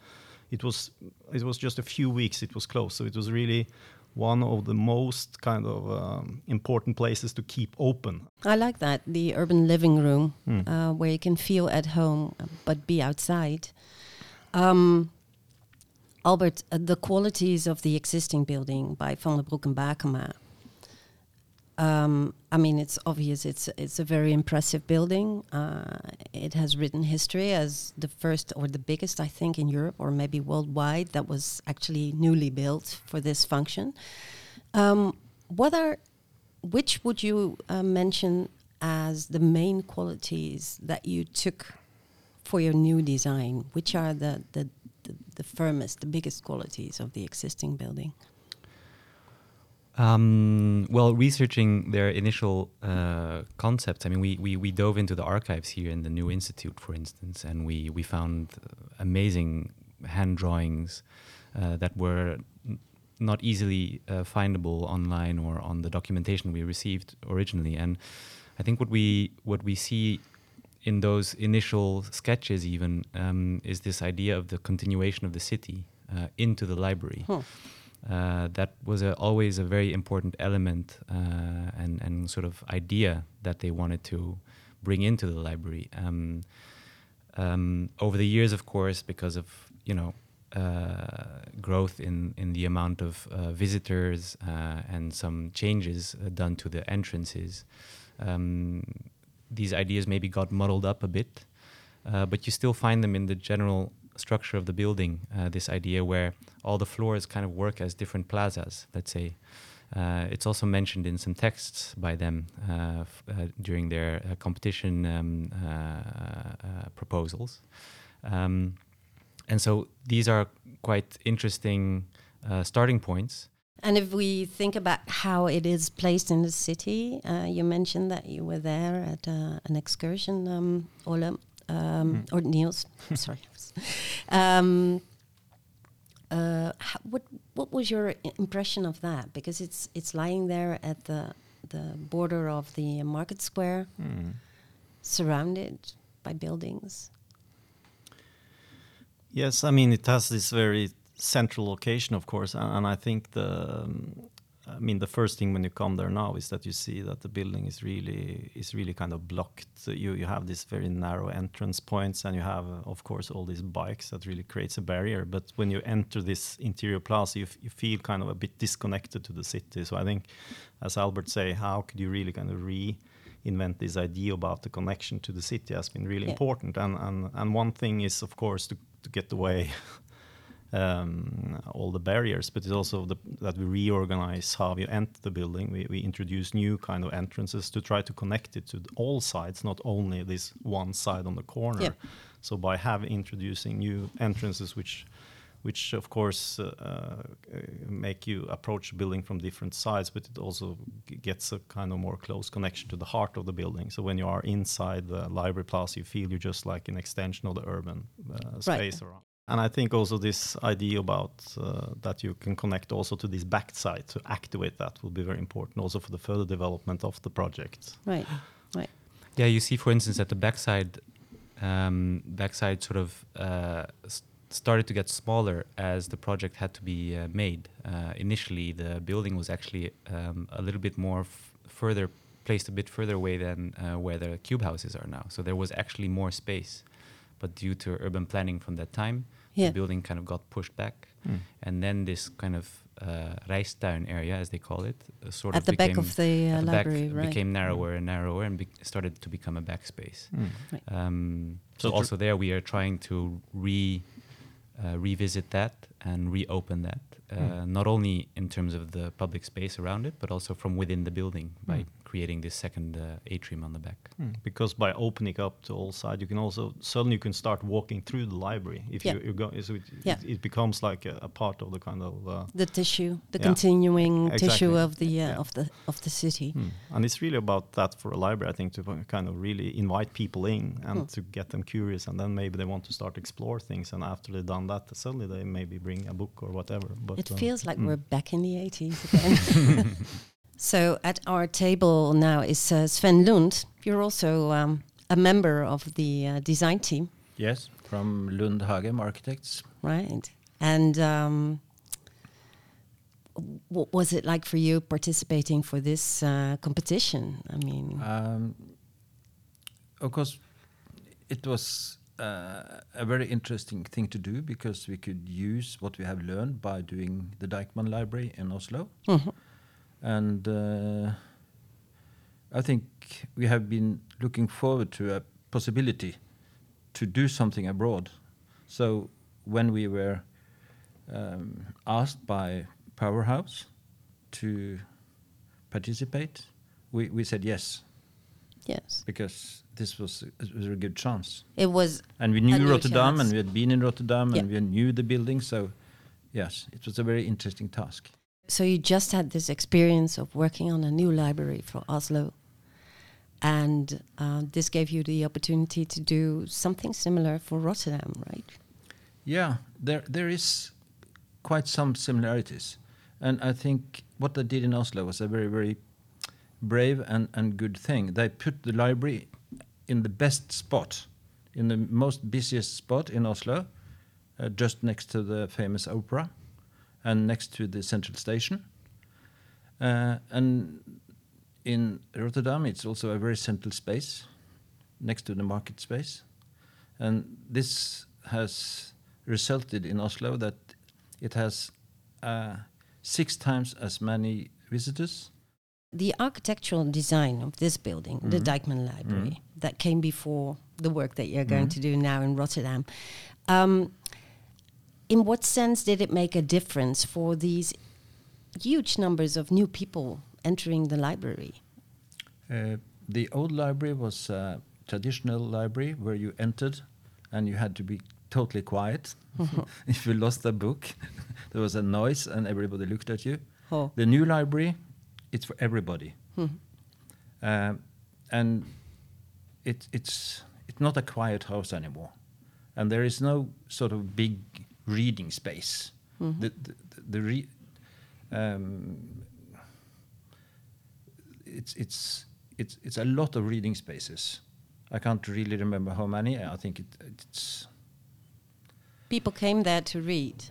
it was it was just a few weeks it was closed so it was really one of the most kind of um, important places to keep open I like that the urban living room Hmm. uh, where you can feel at home but be outside. Um, Albert, uh, the qualities of the existing building by Van der Broek and Bakema. Um, I mean, it's obvious. It's it's a very impressive building. Uh, it has written history as the first or the biggest, I think, in Europe or maybe worldwide that was actually newly built for this function. Um, what are which would you uh, mention as the main qualities that you took for your new design? Which are the, the, the, the firmest, the biggest qualities of the existing building? Um, well, researching their initial uh, concepts, I mean, we, we, we dove into the archives here in the New Institute, for instance, and we, we found amazing hand drawings uh, that were not easily uh, findable online or on the documentation we received originally. And I think what we what we see in those initial sketches even um, is this idea of the continuation of the city uh, into the library. Huh. Uh, that was a, always a very important element uh, and, and sort of idea that they wanted to bring into the library. Um, um, over the years, of course, because of you know uh, growth in, in the amount of uh, visitors uh, and some changes uh, done to the entrances, um, these ideas maybe got muddled up a bit, but you still find them in the general structure of the building. Uh, this idea where all the floors kind of work as different plazas, let's say. Uh, it's also mentioned in some texts by them uh, f- uh, during their uh, competition um, proposals. Um, and so these are quite interesting starting points. And if we think about how it is placed in the city, uh, you mentioned that you were there at uh, an excursion, um, um, or Niels. [LAUGHS] Sorry. um, uh, ho- what what was your impression of that? Because it's it's lying there at the the border of the market square, Mm. surrounded by buildings. Yes, I mean it has this very central location, of course, and, and I think the, um, I mean the first thing when you come there now is that you see that the building is really is really kind of blocked. So you you have these very narrow entrance points, and you have, of course, all these bikes that really creates a barrier. But when you enter this interior plaza, you, f- you feel kind of a bit disconnected to the city. So I think, as Albert say, how could you really kind of re invent this idea about the connection to the city has been really Yeah. important. And, and and one thing is, of course, to, to get away [LAUGHS] um, all the barriers, but it's also the, that we reorganize how you enter the building. We, we introduce new kind of entrances to try to connect it to all sides, not only this one side on the corner. So by having introducing new entrances, which which of course uh, uh, make you approach the building from different sides, but it also g- gets a kind of more close connection to the heart of the building. So when you are inside the library plaza, you feel you're just like an extension of the urban uh, space around. And I think also this idea about uh, that you can connect also to this backside to activate that will be very important also for the further development of the project. Right. right. Yeah, you see, for instance, that the backside, um, backside sort of uh, s- started to get smaller as the project had to be uh, made. Uh, initially, the building was actually um, a little bit more f- further placed a bit further away than uh, where the cube houses are now. So there was actually more space, but due to urban planning from that time, Yeah. the building kind of got pushed back, and then this kind of uh, Rijstuin area, as they call it, uh, sort At of the back became of the uh, at the back library, right? became narrower and narrower and be- started to become a backspace. Mm. Um, So so tr- also there we are trying to re uh, revisit that and reopen that, uh, Mm. not only in terms of the public space around it, but also from within the building by Mm. Creating this second uh, atrium on the back. Mm, Because by opening up to all sides, you can also suddenly you can start walking through the library. If Yeah. you, you go, so it, Yeah. it, it becomes like a, a part of the kind of. Uh, The tissue, the Yeah. continuing Exactly. tissue of the uh, Yeah. of the of the city. mm. And it's really about that for a library, I think, to kind of really invite people in and Mm. to get them curious, and then maybe they want to start explore things. And after they've done that, suddenly they maybe bring a book or whatever. But It uh, feels like mm. we're back in the 80s again. [LAUGHS] [LAUGHS] so at our table now is uh, Sven Lund. You're also um, a member of the uh, design team, Yes, from Lund Hagem Architects. right? And um, what was it like for you participating for this uh, competition? I mean, Um, of course, it was uh, a very interesting thing to do because we could use what we have learned by doing the Deichmann Library in Oslo. mhm. And uh, I think we have been looking forward to a possibility to do something abroad. So when we were um, asked by Powerhouse to participate, we, we said yes yes, because this was a, a very good chance. it was And we knew new Rotterdam chance. and we had been in Rotterdam Yeah. and we knew the building. So, yes, it was a very interesting task. So you just had this experience of working on a new library for Oslo, and uh, this gave you the opportunity to do something similar for Rotterdam, right? Yeah, there there is quite some similarities, and I think what they did in Oslo was a very very brave and, and good thing. They put the library in the best spot, in the most busiest spot in Oslo, uh, just next to the famous opera, and next to the central station. Uh, and in Rotterdam, it's also a very central space, next to the market space, and this has resulted in Oslo that it has uh, six times as many visitors. The architectural design of this building, the Mhm. Dijkman Library, Mhm. that came before the work that you're going Mhm. to do now in Rotterdam. Um, in what sense did it make a difference for these huge numbers of new people entering the library? Uh, the old library was a traditional library where you entered and you had to be totally quiet. [LAUGHS] [LAUGHS] if you lost a book, [LAUGHS] there was a noise and everybody looked at you. Oh. The new library, it's for everybody. Mhm. Um, and it, it's, it's not a quiet house anymore. And there is no sort of big reading space. Mhm. The, the, the re, um, it's, it's, it's, it's a lot of reading spaces. I can't really remember how many. I think it, it's People came there to read.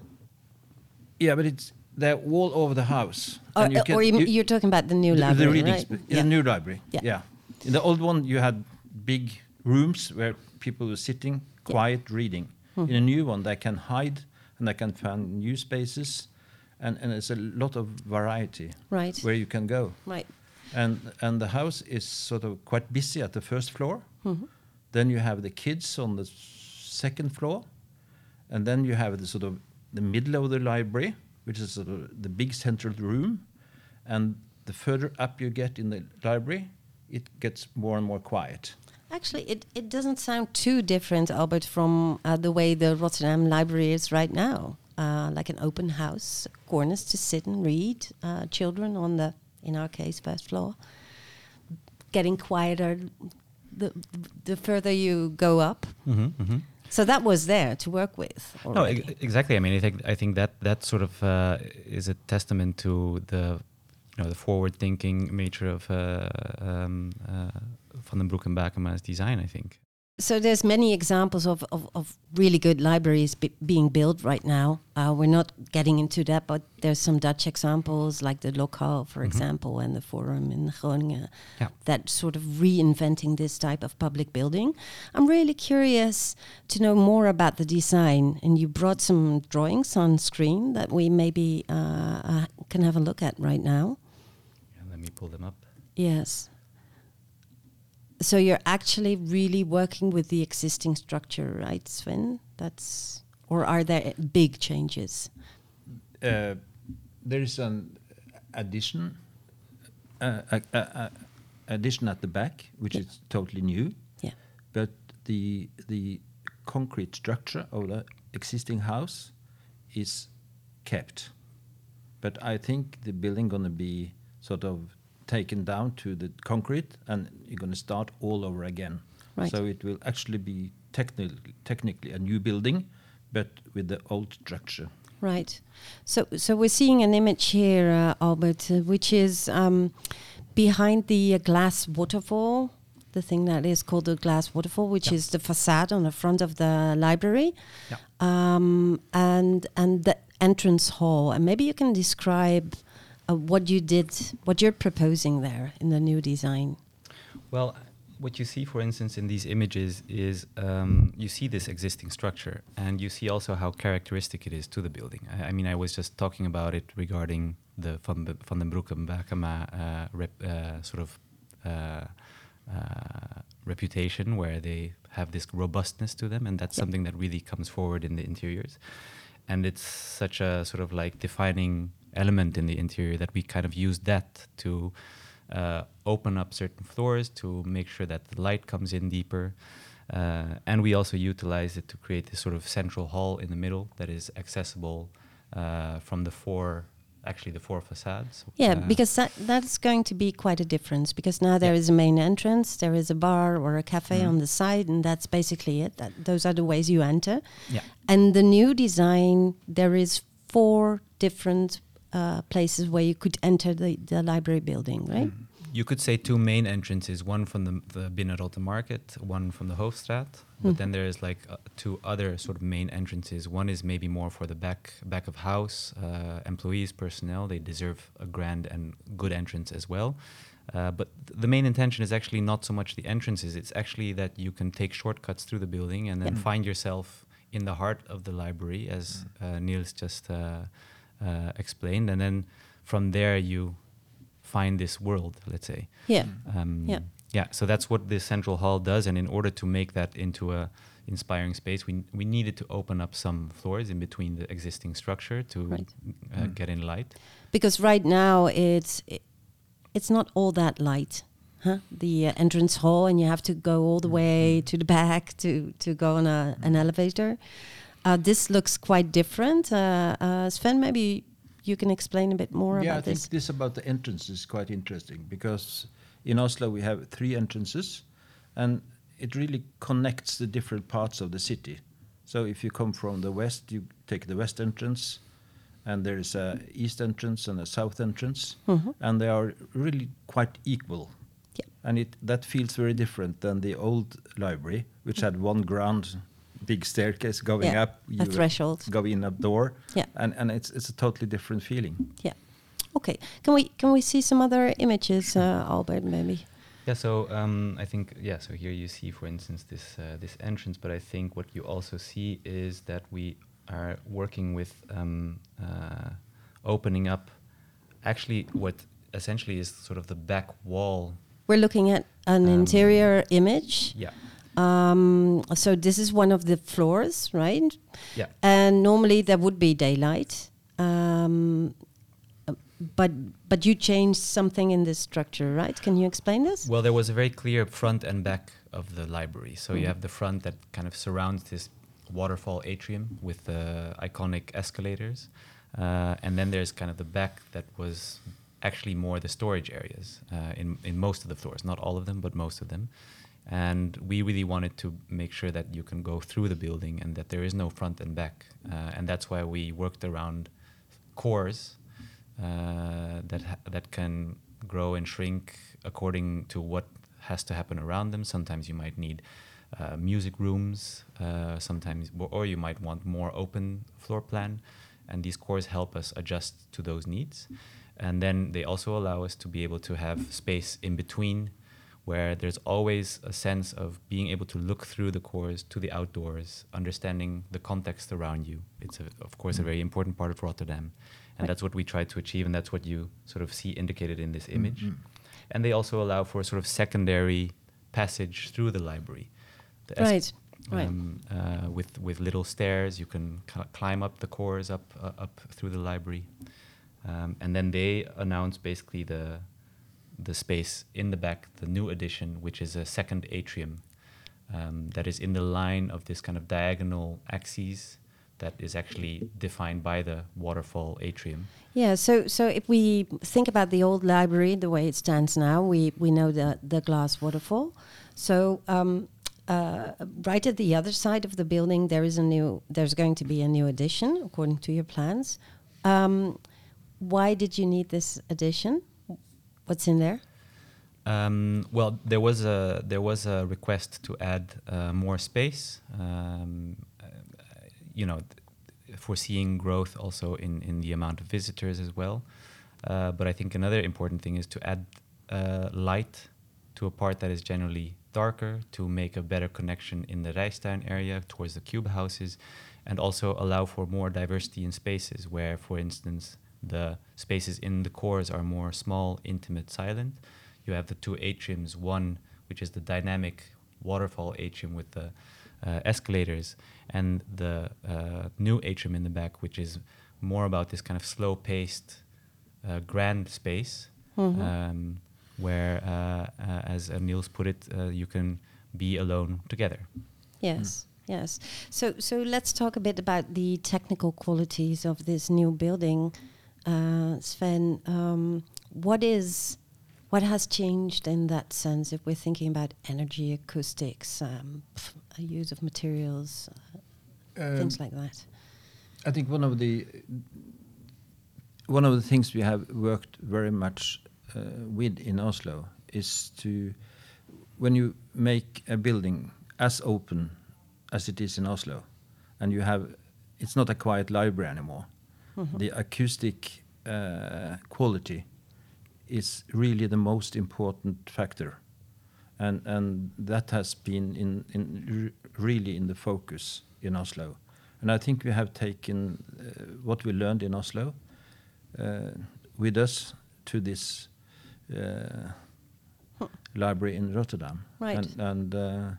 yeah, but it's they're all over the house. Or, you or you, talking about the new the, library, the reading right? in the new library. Yeah. Yeah. In the old one, you had big rooms where people were sitting, Yeah. quiet, reading. Mhm. In a new one, they can hide and they can find new spaces, and, and there's a lot of variety Right. where you can go. Right. And and the house is sort of quite busy at the first floor. Mhm. Then you have the kids on the second floor, and then you have the sort of the middle of the library, which is sort of the big central room. And the further up you get in the library, it gets more and more quiet. Actually, it, it doesn't sound too different, Albert, from uh, the way the Rotterdam Library is right now. Uh, like an open house, corners to sit and read, uh, children on the, in our case, first floor. Getting quieter the, the further you go up. Mm-hmm, So that was there to work with. No, already. e- exactly. I mean, I think I think that that sort of uh, is a testament to the you know the forward-thinking nature of uh, um, uh, Van den Broek and Bakema's design. I think. So there's many examples of, of, of really good libraries be being built right now. Uh, we're not getting into that, but there's some Dutch examples like the Lokaal, for Mhm. example, and the Forum in Groningen Yeah. that sort of reinventing this type of public building. I'm really curious to know more about the design, and you brought some drawings on screen that we maybe uh, uh, can have a look at right now. Yeah, let me pull them up. Yes. So you're actually really working with the existing structure, right, Sven? That's or are there big changes? Uh, there is an addition, uh, addition at the back, which Yeah. is totally new. Yeah. But the the concrete structure of the existing house is kept. But I think the building gonna be sort of taken down to the concrete, and you're gonna start all over again. Right. So it will actually be technically technically a new building, but with the old structure. Right. So so we're seeing an image here, uh, Albert, uh, which is um, behind the uh, glass waterfall. The thing that is called the glass waterfall, which Yeah. is the facade on the front of the library, Yeah. um, and and the entrance hall. And maybe you can describe uh, what you did, what you're proposing there in the new design. Well, what you see, for instance, in these images is um, you see this existing structure, and you see also how characteristic it is to the building. I, I mean, I was just talking about it regarding the Van, B- Van den Broek and Bakema uh, rep, uh, sort of uh, uh, reputation, where they have this robustness to them, and that's Yeah. something that really comes forward in the interiors. And it's such a sort of like defining element in the interior that we kind of use that to uh, open up certain floors to make sure that the light comes in deeper. Uh, and we also utilize it to create this sort of central hall in the middle that is accessible uh, from the four actually the four facades. Yeah, Uh, because that that's going to be quite a difference. Because now there Yeah. is a main entrance, there is a bar or a cafe Mhm. on the side, and that's basically it. That, those are the ways you enter. Yeah. And the new design, there is four different uh, places where you could enter the, the library building, right? You could say two main entrances, one from the, the Binnenrotte Market, one from the Hoofdstraat. But Mhm. then there is like uh, two other sort of main entrances. One is maybe more for the back back of house uh, employees, personnel. They deserve a grand and good entrance as well. Uh, but th- the main intention is actually not so much the entrances. It's actually that you can take shortcuts through the building and then Yeah. find yourself in the heart of the library, as uh, Niels just uh, uh, explained. And then from there you find this world, let's say. Yeah. Um, Yeah. Yeah. So that's what the central hall does, and in order to make that into a inspiring space, we we needed to open up some floors in between the existing structure to Right. uh, Mm. get in light. Because right now it's it's not all that light, huh? The uh, entrance hall, and you have to go all the way to the back to to go on a, an elevator. Uh, this looks quite different. Uh, uh, Sven, maybe you can explain a bit more about this? yeah, I think this. about the entrance is quite interesting because in Oslo we have three entrances, and it really connects the different parts of the city. So if you come from the west, you take the west entrance, and there is a east entrance and a south entrance, Mhm. and they are really quite equal. Yeah. And it that feels very different than the old library, which had one grand big staircase going Yeah, up. a threshold. Go in a door. Yeah. And and it's it's a totally different feeling. Yeah. Okay. Can we can we see some other images, uh, Albert? Maybe. Yeah. So um, I think yeah. So here you see, for instance, this uh, this entrance. But I think what you also see is that we are working with um, uh, opening up, actually, what essentially is sort of the back wall. We're looking at an Um, interior image. Yeah. Um, so this is one of the floors, right? Yeah. And normally there would be daylight, um, but but you changed something in this structure, right? Can you explain this? Well, there was a very clear front and back of the library. So Mhm. you have the front that kind of surrounds this waterfall atrium with the iconic escalators, uh, and then there's kind of the back that was actually more the storage areas uh, in in most of the floors, not all of them, but most of them. And we really wanted to make sure that you can go through the building and that there is no front and back, uh, and that's why we worked around cores uh, that ha- that can grow and shrink according to what has to happen around them. Sometimes you might need uh, music rooms, uh, sometimes, or you might want more open floor plan, and these cores help us adjust to those needs. And then they also allow us to be able to have space in between where there's always a sense of being able to look through the cores to the outdoors, understanding the context around you. It's, a, of course, a very important part of Rotterdam. And that's what we try to achieve, and that's what you sort of see indicated in this image. Mhm. And they also allow for a sort of secondary passage through the library. The es- Right. Right. um, uh, with with little stairs, you can cl- climb up the cores up uh, up through the library, um, and then they announce basically the the space in the back, the new addition, which is a second atrium um, that is in the line of this kind of diagonal axes that is actually defined by the waterfall atrium. Yeah, so so if we think about the old library, the way it stands now, we we know the the glass waterfall. So um, uh, right at the other side of the building, there is a new. There's going to be a new addition according to your plans. Um, why did you need this addition? What's in there? Um, well, there was a there was a request to add uh, more space. Um, uh, you know, foreseeing growth also in in the amount of visitors as well. Uh, but I think another important thing is to add uh, light to a part that is generally darker to make a better connection in the Rijstuin area towards the cube houses, and also allow for more diversity in spaces where, for instance, the spaces in the cores are more small, intimate, silent. You have the two atriums, one which is the dynamic waterfall atrium with the uh, escalators, and the uh, new atrium in the back, which is more about this kind of slow-paced, uh, grand space, Mhm. um, where, uh, uh, as uh, Niels put it, uh, you can be alone together. Yes, yes. So so let's talk a bit about the technical qualities of this new building. Uh, Sven, um, what is what has changed in that sense? If we're thinking about energy, acoustics, um, pf- uh, use of materials, uh, things like that. I think one of the one of the things we have worked very much uh, with in Oslo is to when you make a building as open as it is in Oslo, and you have it's not a quiet library anymore. The acoustic uh, quality is really the most important factor, and and that has been in in r- really in the focus in Oslo. And I think we have taken uh, what we learned in Oslo uh, with us to this uh, library in Rotterdam. Right. And, and uh,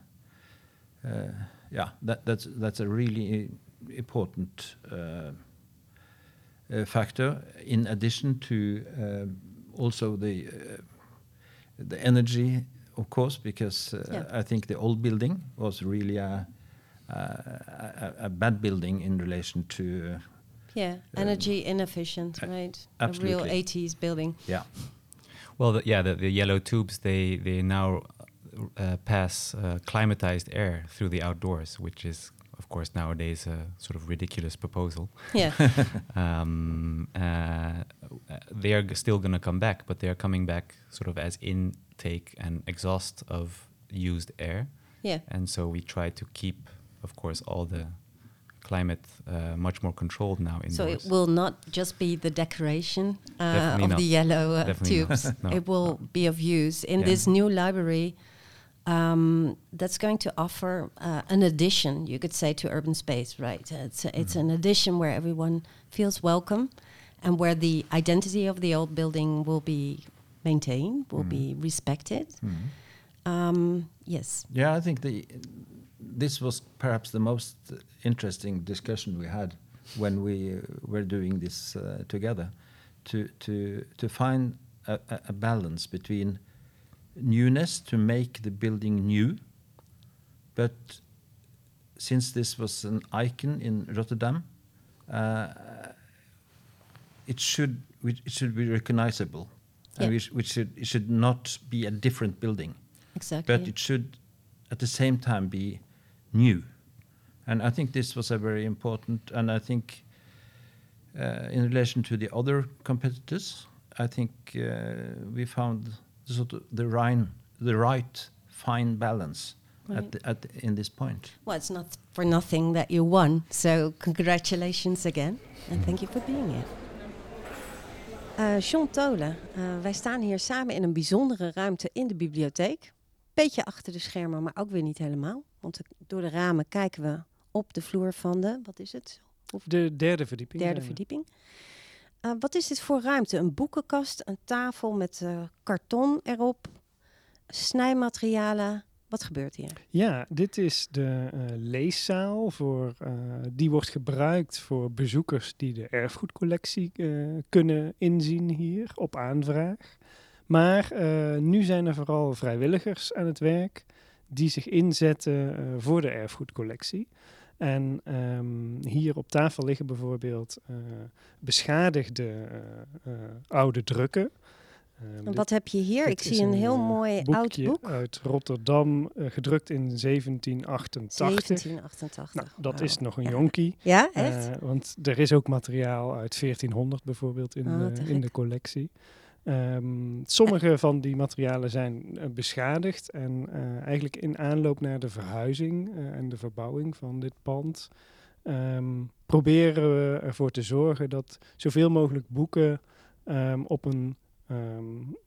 uh, yeah, that, that's that's a really important uh, factor. In addition to uh, also the uh, the energy, of course, because uh, Yeah. I think the old building was really a, a, a, a bad building in relation to uh, Yeah, energy inefficient, a- right? A real 80s building. yeah. Well, the, yeah, the, the yellow tubes they they now uh, pass uh, climatized air through the outdoors, which is of course nowadays a sort of ridiculous proposal. Yeah, [LAUGHS] um, uh, they are g- still going to come back, but they are coming back sort of as intake and exhaust of used air. yeah. And so we try to keep, of course, all the climate uh, much more controlled now indoors. So it will not just be the decoration uh, of not. the yellow uh, tubes. [LAUGHS] No, it will no. be of use in Yeah. this new library um, that's going to offer uh, an addition, you could say, to urban space, right? It's, a, it's an addition where everyone feels welcome and where the identity of the old building will be maintained, will be respected. Um, yes. Yeah, I think the this was perhaps the most interesting discussion we had when we uh, were doing this uh, together, to to to find a, a balance between newness to make the building new, but since this was an icon in Rotterdam, uh, it should it should be recognizable, Yeah. and we, sh- we should it should not be a different building Exactly. but it should at the same time be new. And I think this was a very important, and I think uh, in relation to the other competitors, I think uh, we found the sort of the right, the right fine balance Right. at, the, at the, in this point. Well, it's not for nothing that you won. So congratulations again. And thank you for being here. Eh John Tolen, eh, wij staan hier samen in een bijzondere ruimte in de bibliotheek. Beetje achter de schermen, maar ook weer niet helemaal. Want door de ramen kijken we op de vloer van de, wat is het? De derde verdieping. Derde verdieping. Eh, wat is dit voor ruimte? Een boekenkast, een tafel met eh, karton erop, snijmaterialen. Wat gebeurt hier? Ja, dit is de eh, leeszaal. Voor, die wordt gebruikt voor bezoekers die de erfgoedcollectie kunnen inzien hier op aanvraag. Maar nu zijn er vooral vrijwilligers aan het werk die zich inzetten eh, voor de erfgoedcollectie. En ehm, hier op tafel liggen bijvoorbeeld eh, beschadigde eh, oude drukken. En dit- wat heb je hier? Ik zie een heel mooi oud boek. uit Rotterdam, gedrukt in 1788. 1788. Nou, dat is nog een Ja. jonkie. Ja, echt? Want er is ook materiaal uit 1400 bijvoorbeeld in, Oh, de, in de collectie. Ehm, sommige van die materialen zijn eh, beschadigd en eh, eigenlijk in aanloop naar de verhuizing eh, en de verbouwing van dit pand ehm, proberen we ervoor te zorgen dat zoveel mogelijk boeken ehm, op een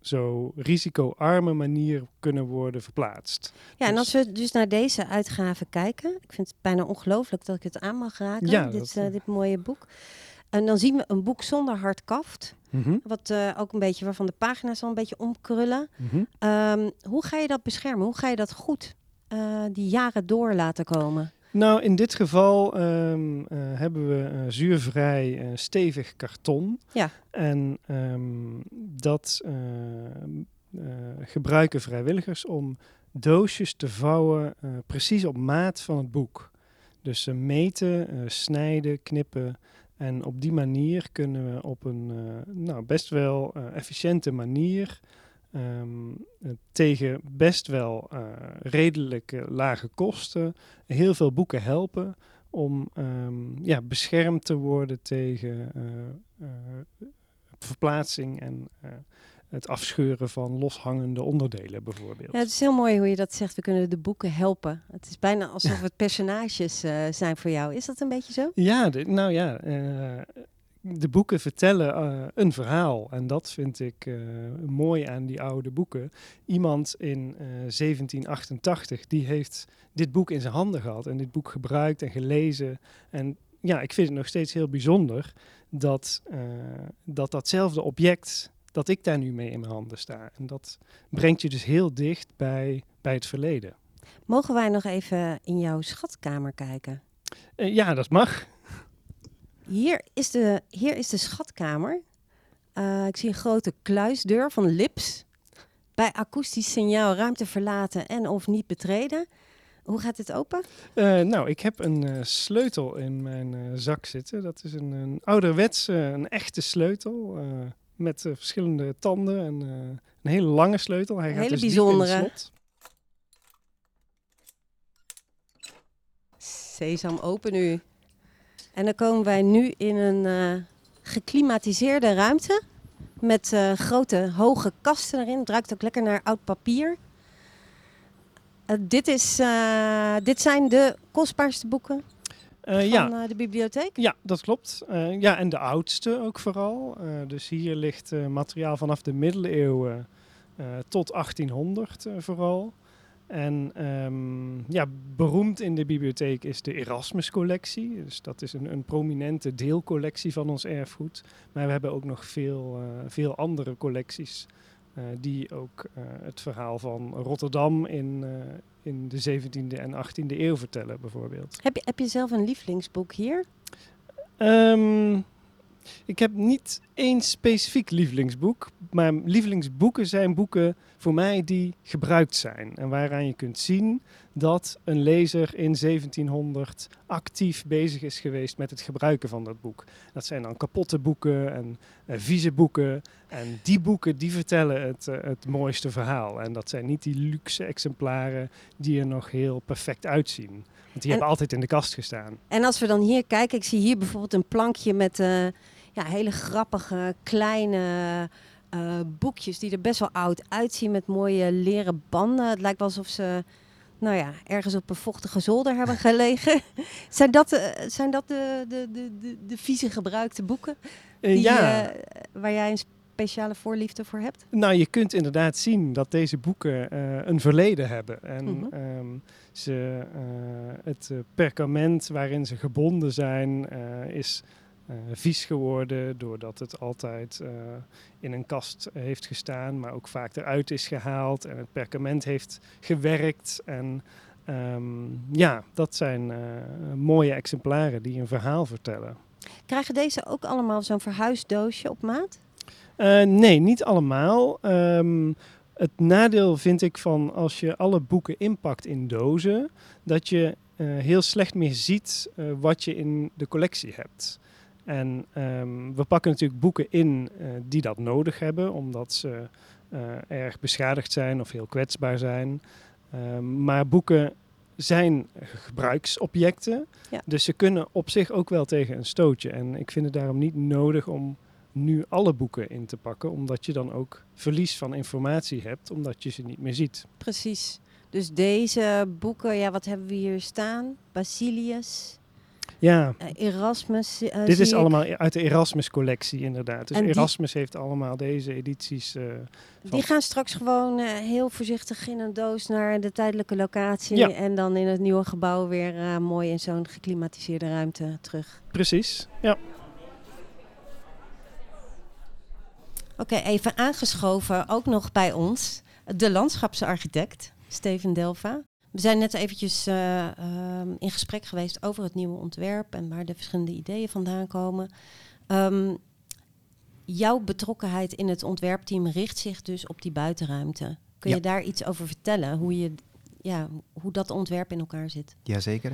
zo risicoarme manier kunnen worden verplaatst. Ja, en Dus- als we dus naar deze uitgave kijken, ik vind het bijna ongelooflijk dat ik het aan mag raken, Ja, dit, dat, dit mooie boek. En dan zien we een boek zonder hardkaft, Mhm, wat eh, ook een beetje waarvan de pagina's al een beetje omkrullen. mhm. Ehm, hoe ga je dat beschermen? Hoe ga je dat goed eh, die jaren door laten komen? Nou, in dit geval ehm, eh, hebben we zuurvrij stevig karton. Ja. En ehm, dat gebruiken vrijwilligers om doosjes te vouwen precies op maat van het boek. Dus ze meten, snijden, knippen En op die manier kunnen we op een eh, nou, best wel eh, efficiënte manier ehm, eh, tegen best wel eh, redelijk eh, lage kosten heel veel boeken helpen om ehm, ja, beschermd te worden tegen verplaatsing en het afscheuren van loshangende onderdelen bijvoorbeeld. Ja, het is heel mooi hoe je dat zegt. We kunnen de boeken helpen. Het is bijna alsof [LAUGHS] het personages eh, zijn voor jou. Is dat een beetje zo? Ja, de- nou ja, eh, de boeken vertellen eh, een verhaal. En dat vind ik mooi aan die oude boeken. Iemand in eh, 1788, die heeft dit boek in zijn handen gehad en dit boek gebruikt en gelezen. En ja, ik vind het nog steeds heel bijzonder dat, dat datzelfde object, dat ik daar nu mee in mijn handen sta. En dat brengt je dus heel dicht bij, bij het verleden. Mogen wij nog even in jouw schatkamer kijken? Eh, ja, dat mag. Hier is de, hier is de schatkamer. Eh, ik zie een grote kluisdeur van Lips. Bij akoestisch signaal ruimte verlaten en of niet betreden. Hoe gaat dit open? Eh, nou, ik heb een sleutel in mijn zak zitten. Dat is een, een ouderwetse, een echte sleutel. Met eh, verschillende tanden en eh, een hele lange sleutel. Hij Een gaat hele dus diep in het bijzondere. slot. Sesam, open nu. En dan komen wij nu in een eh, geklimatiseerde ruimte. Met grote, hoge kasten erin. Het ruikt ook lekker naar oud papier. Dit, is, dit zijn de kostbaarste boeken van ja. eh, de bibliotheek. ja, dat klopt. Eh, ja, en de oudste ook vooral. Eh, dus hier ligt eh, materiaal vanaf de middeleeuwen eh, tot 1800 eh, vooral. En ehm, ja, beroemd in de bibliotheek is de Erasmus-collectie. Dus dat is een, een prominente deelcollectie van ons erfgoed. Maar we hebben ook nog veel, eh, veel andere collecties eh, die ook eh, het verhaal van Rotterdam in, eh, in de 17e en 18e eeuw vertellen, bijvoorbeeld. Heb, je, heb je zelf een lievelingsboek hier? Ehm, ik heb niet één specifiek lievelingsboek, maar lievelingsboeken zijn boeken voor mij die gebruikt zijn. En waaraan je kunt zien dat een lezer in 1700 actief bezig is geweest met het gebruiken van dat boek. Dat zijn dan kapotte boeken en eh, vieze boeken. En die boeken die vertellen het, eh, het mooiste verhaal. En dat zijn niet die luxe exemplaren die er nog heel perfect uitzien. Want die En- hebben altijd in de kast gestaan. En als we dan hier kijken, ik zie hier bijvoorbeeld een plankje met eh, ja, hele grappige kleine boekjes die er best wel oud uitzien met mooie leren banden. Het lijkt wel alsof ze nou ja, ergens op een vochtige zolder hebben [LAUGHS] gelegen. zijn dat, eh, zijn dat de, de, de, de, de vieze gebruikte boeken Eh, die, ja, eh, waar jij een speciale voorliefde voor hebt? nou je kunt inderdaad zien dat deze boeken een verleden hebben. En Mhm. ehm, ze, het perkament waarin ze gebonden zijn is vies geworden doordat het altijd eh, in een kast heeft gestaan, maar ook vaak eruit is gehaald en het perkament heeft gewerkt. En ehm, ja, dat zijn eh, mooie exemplaren die een verhaal vertellen. Krijgen deze ook allemaal zo'n verhuisdoosje op maat? Eh, nee, niet allemaal. Ehm, het nadeel vind ik van als je alle boeken inpakt in dozen, dat je eh, heel slecht meer ziet eh, wat je in de collectie hebt. En ehm, we pakken natuurlijk boeken in eh, die dat nodig hebben, omdat ze eh, erg beschadigd zijn of heel kwetsbaar zijn. Ehm, maar boeken zijn gebruiksobjecten, Ja. dus ze kunnen op zich ook wel tegen een stootje. En ik vind het daarom niet nodig om nu alle boeken in te pakken, omdat je dan ook verlies van informatie hebt, omdat je ze niet meer ziet. Precies. Dus deze boeken, ja, wat hebben we hier staan? Basilius, Ja, eh, Erasmus. eh, dit is ik. allemaal uit de Erasmus-collectie inderdaad. Dus En die- Erasmus heeft allemaal deze edities. eh, Die gaan straks gewoon heel voorzichtig in een doos naar de tijdelijke locatie. Ja. En dan in het nieuwe gebouw weer mooi in zo'n geklimatiseerde ruimte terug. precies, ja. Oké, even aangeschoven, ook nog bij ons, de landschapsarchitect Steven Delva. We zijn net eventjes eh, ehm, in gesprek geweest over het nieuwe ontwerp en waar de verschillende ideeën vandaan komen. Ehm, jouw betrokkenheid in het ontwerpteam richt zich dus op die buitenruimte. Kun je daar iets over vertellen? Hoe, je, ja, hoe dat ontwerp in elkaar zit? Jazeker.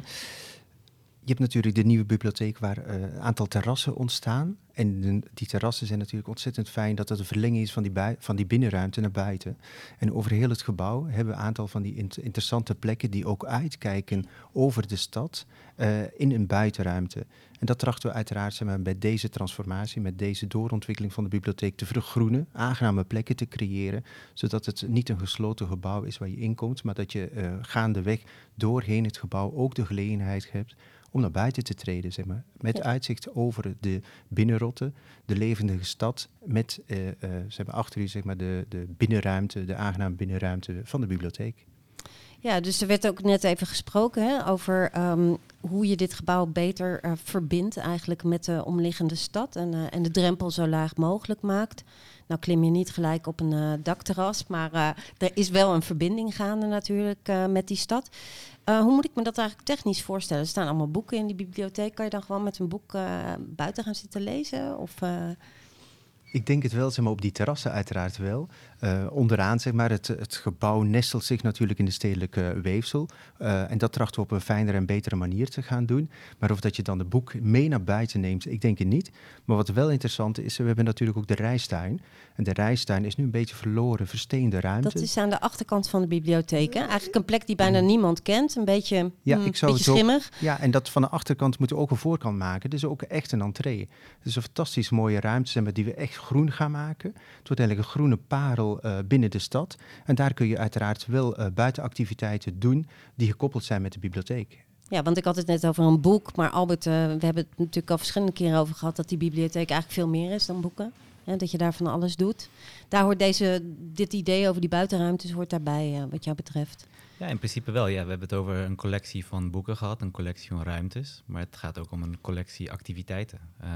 Je hebt natuurlijk de nieuwe bibliotheek waar eh, een aantal terrassen ontstaan. En die terrassen zijn natuurlijk ontzettend fijn dat het een verlenging is van die, van die binnenruimte naar buiten. En over heel het gebouw hebben we een aantal van die int- interessante plekken die ook uitkijken over de stad eh, in een buitenruimte. En dat trachten we uiteraard zeg maar, bij deze transformatie, met deze doorontwikkeling van de bibliotheek te vergroenen, aangename plekken te creëren, zodat het niet een gesloten gebouw is waar je inkomt, maar dat je eh, gaandeweg doorheen het gebouw ook de gelegenheid hebt om naar buiten te treden, zeg maar, met Ja. uitzicht over de binnenrotte, de levendige stad, met zeg maar, achter u zeg maar, de, de binnenruimte, de aangename binnenruimte van de bibliotheek. Ja, dus er werd ook net even gesproken hè, over ehm, hoe je dit gebouw beter eh, verbindt eigenlijk met de omliggende stad en, en de drempel zo laag mogelijk maakt. Nou klim je niet gelijk op een eh, dakterras, maar eh, er is wel een verbinding gaande natuurlijk eh, met die stad. Hoe moet ik me dat eigenlijk technisch voorstellen? Er staan allemaal boeken in die bibliotheek. Kan je dan gewoon met een boek buiten gaan zitten lezen? Of, Ik denk het wel, zeg maar, op die terrassen uiteraard wel. Eh, onderaan, zeg maar, het, het gebouw nestelt zich natuurlijk in de stedelijke weefsel. Eh, en dat trachten we op een fijnere en betere manier te gaan doen. Maar of dat je dan de boek mee naar buiten neemt, ik denk het niet. Maar wat wel interessant is, we hebben natuurlijk ook de rijstuin. En de rijstuin is nu een beetje verloren, versteende ruimte. dat is aan de achterkant van de bibliotheek. Hè? Eigenlijk een plek die bijna niemand kent. Een beetje, Ja, hmm, ik zou beetje ook- schimmig. Ja, en dat van de achterkant moeten we ook een voorkant maken. Dus ook echt een entree. Het is een fantastisch mooie ruimte zeg maar, die we echt groen gaan maken. Het wordt eigenlijk een groene parel eh, binnen de stad. En daar kun je uiteraard wel eh, buitenactiviteiten doen die gekoppeld zijn met de bibliotheek. Ja, want ik had het net over een boek. Maar Albert, eh, we hebben het natuurlijk al verschillende keren over gehad... dat die bibliotheek eigenlijk veel meer is dan boeken. Hè, dat je daar van alles doet. Daar hoort deze, dit idee over die buitenruimtes hoort daarbij, wat jou betreft. Ja, in principe wel. Ja, we hebben het over een collectie van boeken gehad, een collectie van ruimtes. Maar het gaat ook om een collectie activiteiten. Eh,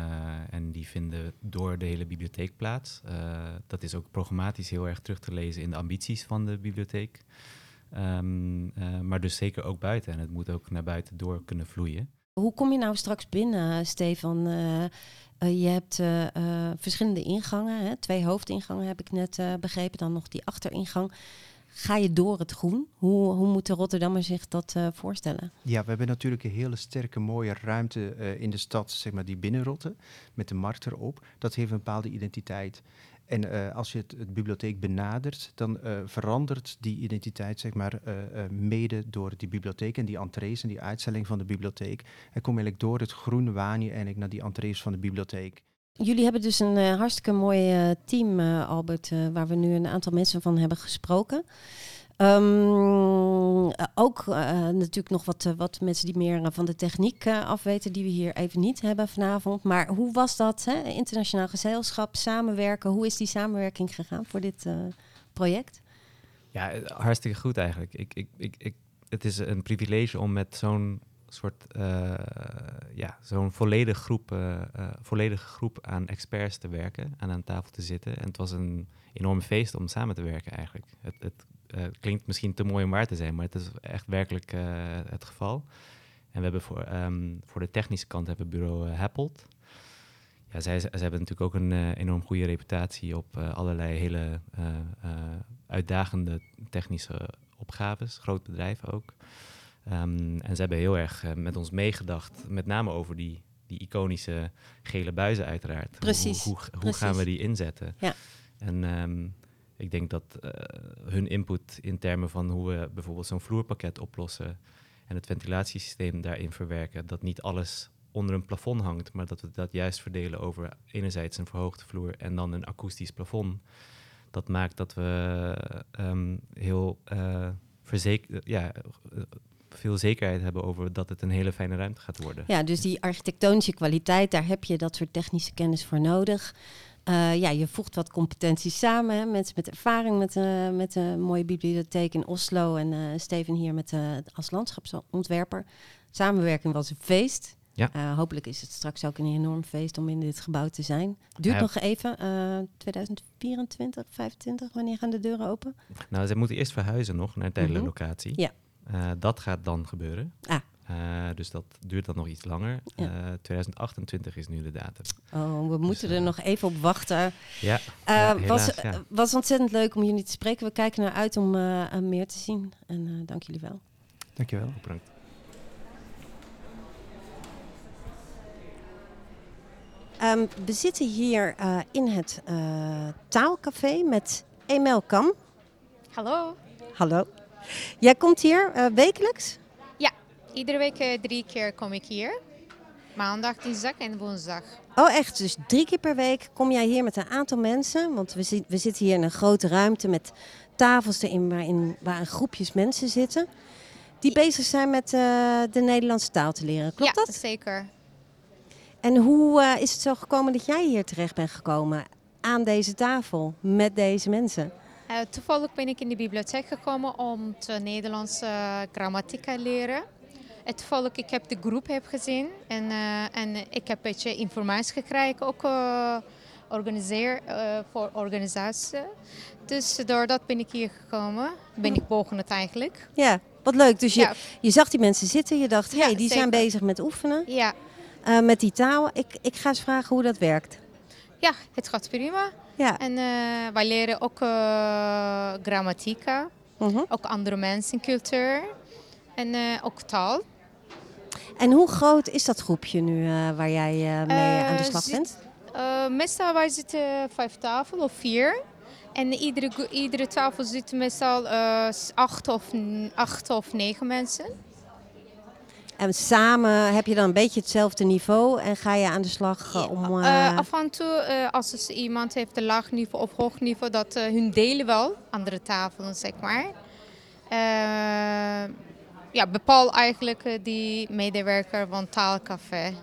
en die vinden door de hele bibliotheek plaats. Eh, dat is ook programmatisch heel erg terug te lezen in de ambities van de bibliotheek. Ehm, eh, maar dus zeker ook buiten. En het moet ook naar buiten door kunnen vloeien. Hoe kom je nou straks binnen, Stefan? Je hebt verschillende ingangen. Hè? Twee hoofdingangen heb ik net begrepen. Dan nog die achteringang. Ga je door het groen? Hoe, hoe moet de Rotterdammer zich dat eh, voorstellen? Ja, we hebben natuurlijk een hele sterke, mooie ruimte eh, in de stad, zeg maar die binnenrotte, met de markt erop. Dat heeft een bepaalde identiteit. En eh, als je het, het bibliotheek benadert, dan verandert die identiteit, zeg maar, mede door die bibliotheek en die entrees en die uitstelling van de bibliotheek. En kom eigenlijk door het groen waan je eigenlijk naar die entrees van de bibliotheek. Jullie hebben dus een eh, hartstikke mooi eh, team, eh, Albert, waar we nu een aantal mensen van hebben gesproken. Ehm, eh, ook natuurlijk nog wat, wat mensen die meer van de techniek afweten, die we hier even niet hebben vanavond. Maar hoe was dat, hè? internationaal gezelschap, samenwerken? Hoe is die samenwerking gegaan voor dit project? Ja, hartstikke goed eigenlijk. Ik, ik, ik, ik, het is een privilege om met zo'n soort, eh, ja, zo'n volledige groep, eh, eh, volledige groep aan experts te werken en aan tafel te zitten. En het was een enorm feest om samen te werken eigenlijk. Het, het klinkt misschien te mooi om waar te zijn, maar het is echt werkelijk het geval. En we hebben voor, ehm, voor de technische kant hebben bureau Happelt. Ja, zij, zij hebben natuurlijk ook een enorm goede reputatie op allerlei hele uitdagende technische opgaves, groot bedrijf ook. Um, en ze hebben heel erg uh, met ons meegedacht, met name over die, die iconische gele buizen uiteraard. Precies. Hoe, hoe, hoe Precies. gaan we die inzetten? Ja. En um, ik denk dat uh, hun input in termen van hoe we bijvoorbeeld zo'n vloerpakket oplossen en het ventilatiesysteem daarin verwerken, dat niet alles onder een plafond hangt, maar dat we dat juist verdelen over enerzijds een verhoogde vloer en dan een akoestisch plafond. Dat maakt dat we um, heel uh, verzekerd, ja, veel zekerheid hebben over dat het een hele fijne ruimte gaat worden. Ja, dus die architectonische kwaliteit, daar heb je dat soort technische kennis voor nodig. Uh, ja, je voegt wat competenties samen. Hè? Mensen met ervaring met, uh, met een mooie bibliotheek in Oslo en uh, Steven hier met, als landschapsontwerper. Samenwerking was een feest. Ja. hopelijk is het straks ook een enorm feest om in dit gebouw te zijn. Duurt ja. nog even, 2024, 25, wanneer gaan de deuren open? Nou, ze moeten eerst verhuizen nog naar een tijdelijke Mhm. locatie. Ja. Uh, dat gaat dan gebeuren. Ah. Uh, dus dat duurt dan nog iets langer. Ja. Uh, 2028 is nu de datum. Oh, we moeten dus, er nog even op wachten. Ja, ja helaas, was, ja. was ontzettend leuk om jullie te spreken. We kijken naar uit om meer te zien. En dank jullie wel. Dankjewel. Bedankt. Ehm, we zitten hier eh, in het eh, taalcafé met Emel Kam. Hallo. Hallo. Jij komt hier eh, wekelijks? Iedere week eh, drie keer kom ik hier. Maandag, dinsdag en woensdag. Oh, echt? Dus drie keer per week kom jij hier met een aantal mensen? Want we, zi- we zitten hier in een grote ruimte met tafels erin waarin, waar groepjes mensen zitten. Die bezig zijn met eh, de Nederlandse taal te leren. Klopt ja, dat? zeker. En hoe is het zo gekomen dat jij hier terecht bent gekomen? Aan deze tafel, met deze mensen? Eh, toevallig ben ik in de bibliotheek gekomen om te Nederlandse grammatica leren. En toevallig, ik heb de groep heb gezien en, eh, en ik heb een beetje informatie gekregen, ook eh, organiseer, eh, voor organisatie. Dus doordat ben ik hier gekomen, ben ik begonnen eigenlijk. Ja, wat leuk. Dus je, Ja, je zag die mensen zitten, je dacht, hé, Ja, hey, die zijn bezig met oefenen. ja, eh, met die taal. Ik, ik ga eens vragen hoe dat werkt. ja, het gaat prima. Ja. En eh, wij leren ook eh, grammatica, mhm. ook andere mensen, cultuur en eh, ook taal. En hoe groot is dat groepje nu waar jij mee aan de slag zit- bent? Meestal wij zitten vijf tafel of vier. En iedere, iedere tafel zitten meestal acht, of, acht of negen mensen. En samen heb je dan een beetje hetzelfde niveau en ga je aan de slag eh, om... Eh, eh, af en toe, als er iemand heeft een laag niveau of hoog niveau, dat hun delen wel andere tafelen, zeg maar. Ja, bepaal eigenlijk die medewerker van taalcafé.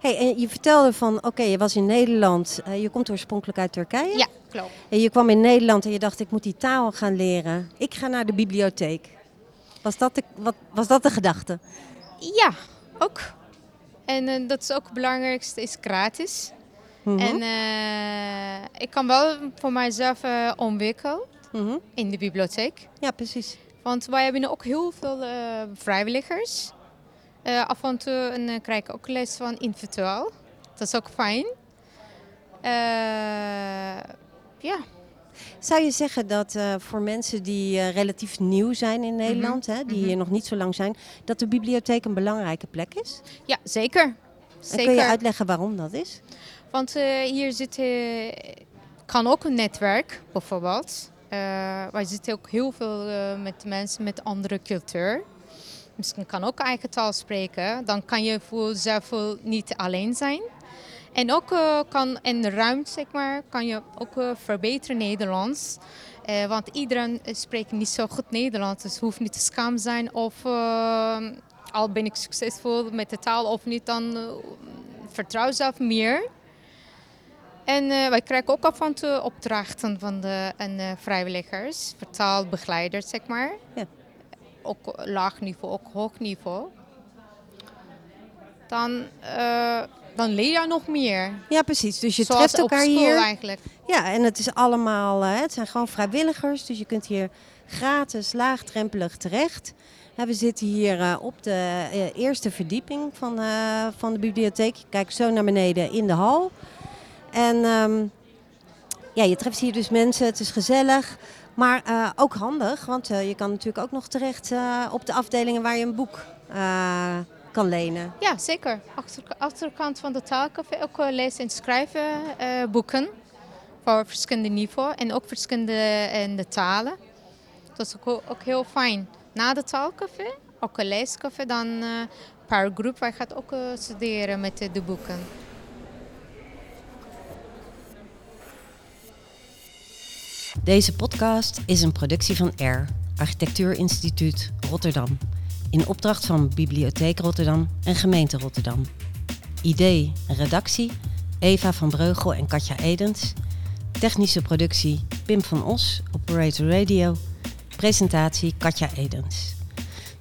Hey, en je vertelde van, oké, je was in Nederland. je komt oorspronkelijk uit Turkije. Ja, klopt. En je kwam in Nederland en je dacht, ik moet die taal gaan leren. Ik ga naar de bibliotheek. Was dat de, wat, was dat de gedachte? Ja, ook. En eh, dat is ook het belangrijkste, is gratis. Mhm, En eh, ik kan wel voor mijzelf eh, ontwikkelen mhm. in de bibliotheek. Ja, precies. Want wij hebben ook heel veel vrijwilligers. Af en toe en, krijg ik ook les van individueel. Dat is ook fijn. Ja, Zou je zeggen dat eh, voor mensen die eh, relatief nieuw zijn in Nederland, hè, die mhm. hier nog niet zo lang zijn, dat de bibliotheek een belangrijke plek is? ja zeker. En zeker. kun je uitleggen waarom dat is? Want eh, hier zit, kan ook een netwerk, bijvoorbeeld. Wij zitten ook heel veel met mensen met andere cultuur. Misschien kan ook eigen taal spreken. Dan kan je voor wel niet alleen zijn. En ook eh, kan in de ruimte, zeg maar, kan je ook eh, verbeteren Nederlands. Eh, want iedereen spreekt niet zo goed Nederlands. Dus hoeft niet te schaam zijn of al ben ik succesvol met de taal of niet, dan vertrouw zelf meer. En wij krijgen ook af en toe opdrachten van de en, vrijwilligers, vertaalbegeleiders, zeg maar. Ja. Ook laag niveau, ook hoog niveau. Dan, dan leer je nog meer. Ja, precies. Dus je Zoals treft op elkaar school hier. eigenlijk. Ja, en het is allemaal, eh, het zijn gewoon vrijwilligers, dus je kunt hier gratis, laagdrempelig terecht. We zitten hier eh, op de eh, eerste verdieping van, van de bibliotheek. Je kijkt zo naar beneden in de hal. En ehm, ja, je treft hier dus mensen, het is gezellig, maar ook handig, want je kan natuurlijk ook nog terecht op de afdelingen waar je een boek kan lenen. Ja, zeker. Achter, achterkant van de taalcafé ook eh, lezen en schrijven eh, boeken. Voor verschillende niveaus en ook verschillende eh, de talen. Dat is ook, ook heel fijn. Na de taalcafé, ook een leescafé, dan eh per groep. Wij gaan ook eh, studeren met de boeken. Deze podcast is een productie van R, Architectuurinstituut Rotterdam. In opdracht van Bibliotheek Rotterdam en Gemeente Rotterdam. Idee en redactie Eva van Breugel en Katja Edens. Technische productie Pim van Os, Operator Radio. Presentatie Katja Edens.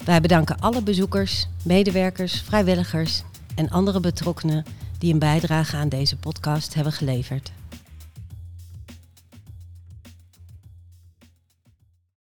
Wij bedanken alle bezoekers, medewerkers, vrijwilligers en andere betrokkenen die een bijdrage aan deze podcast hebben geleverd.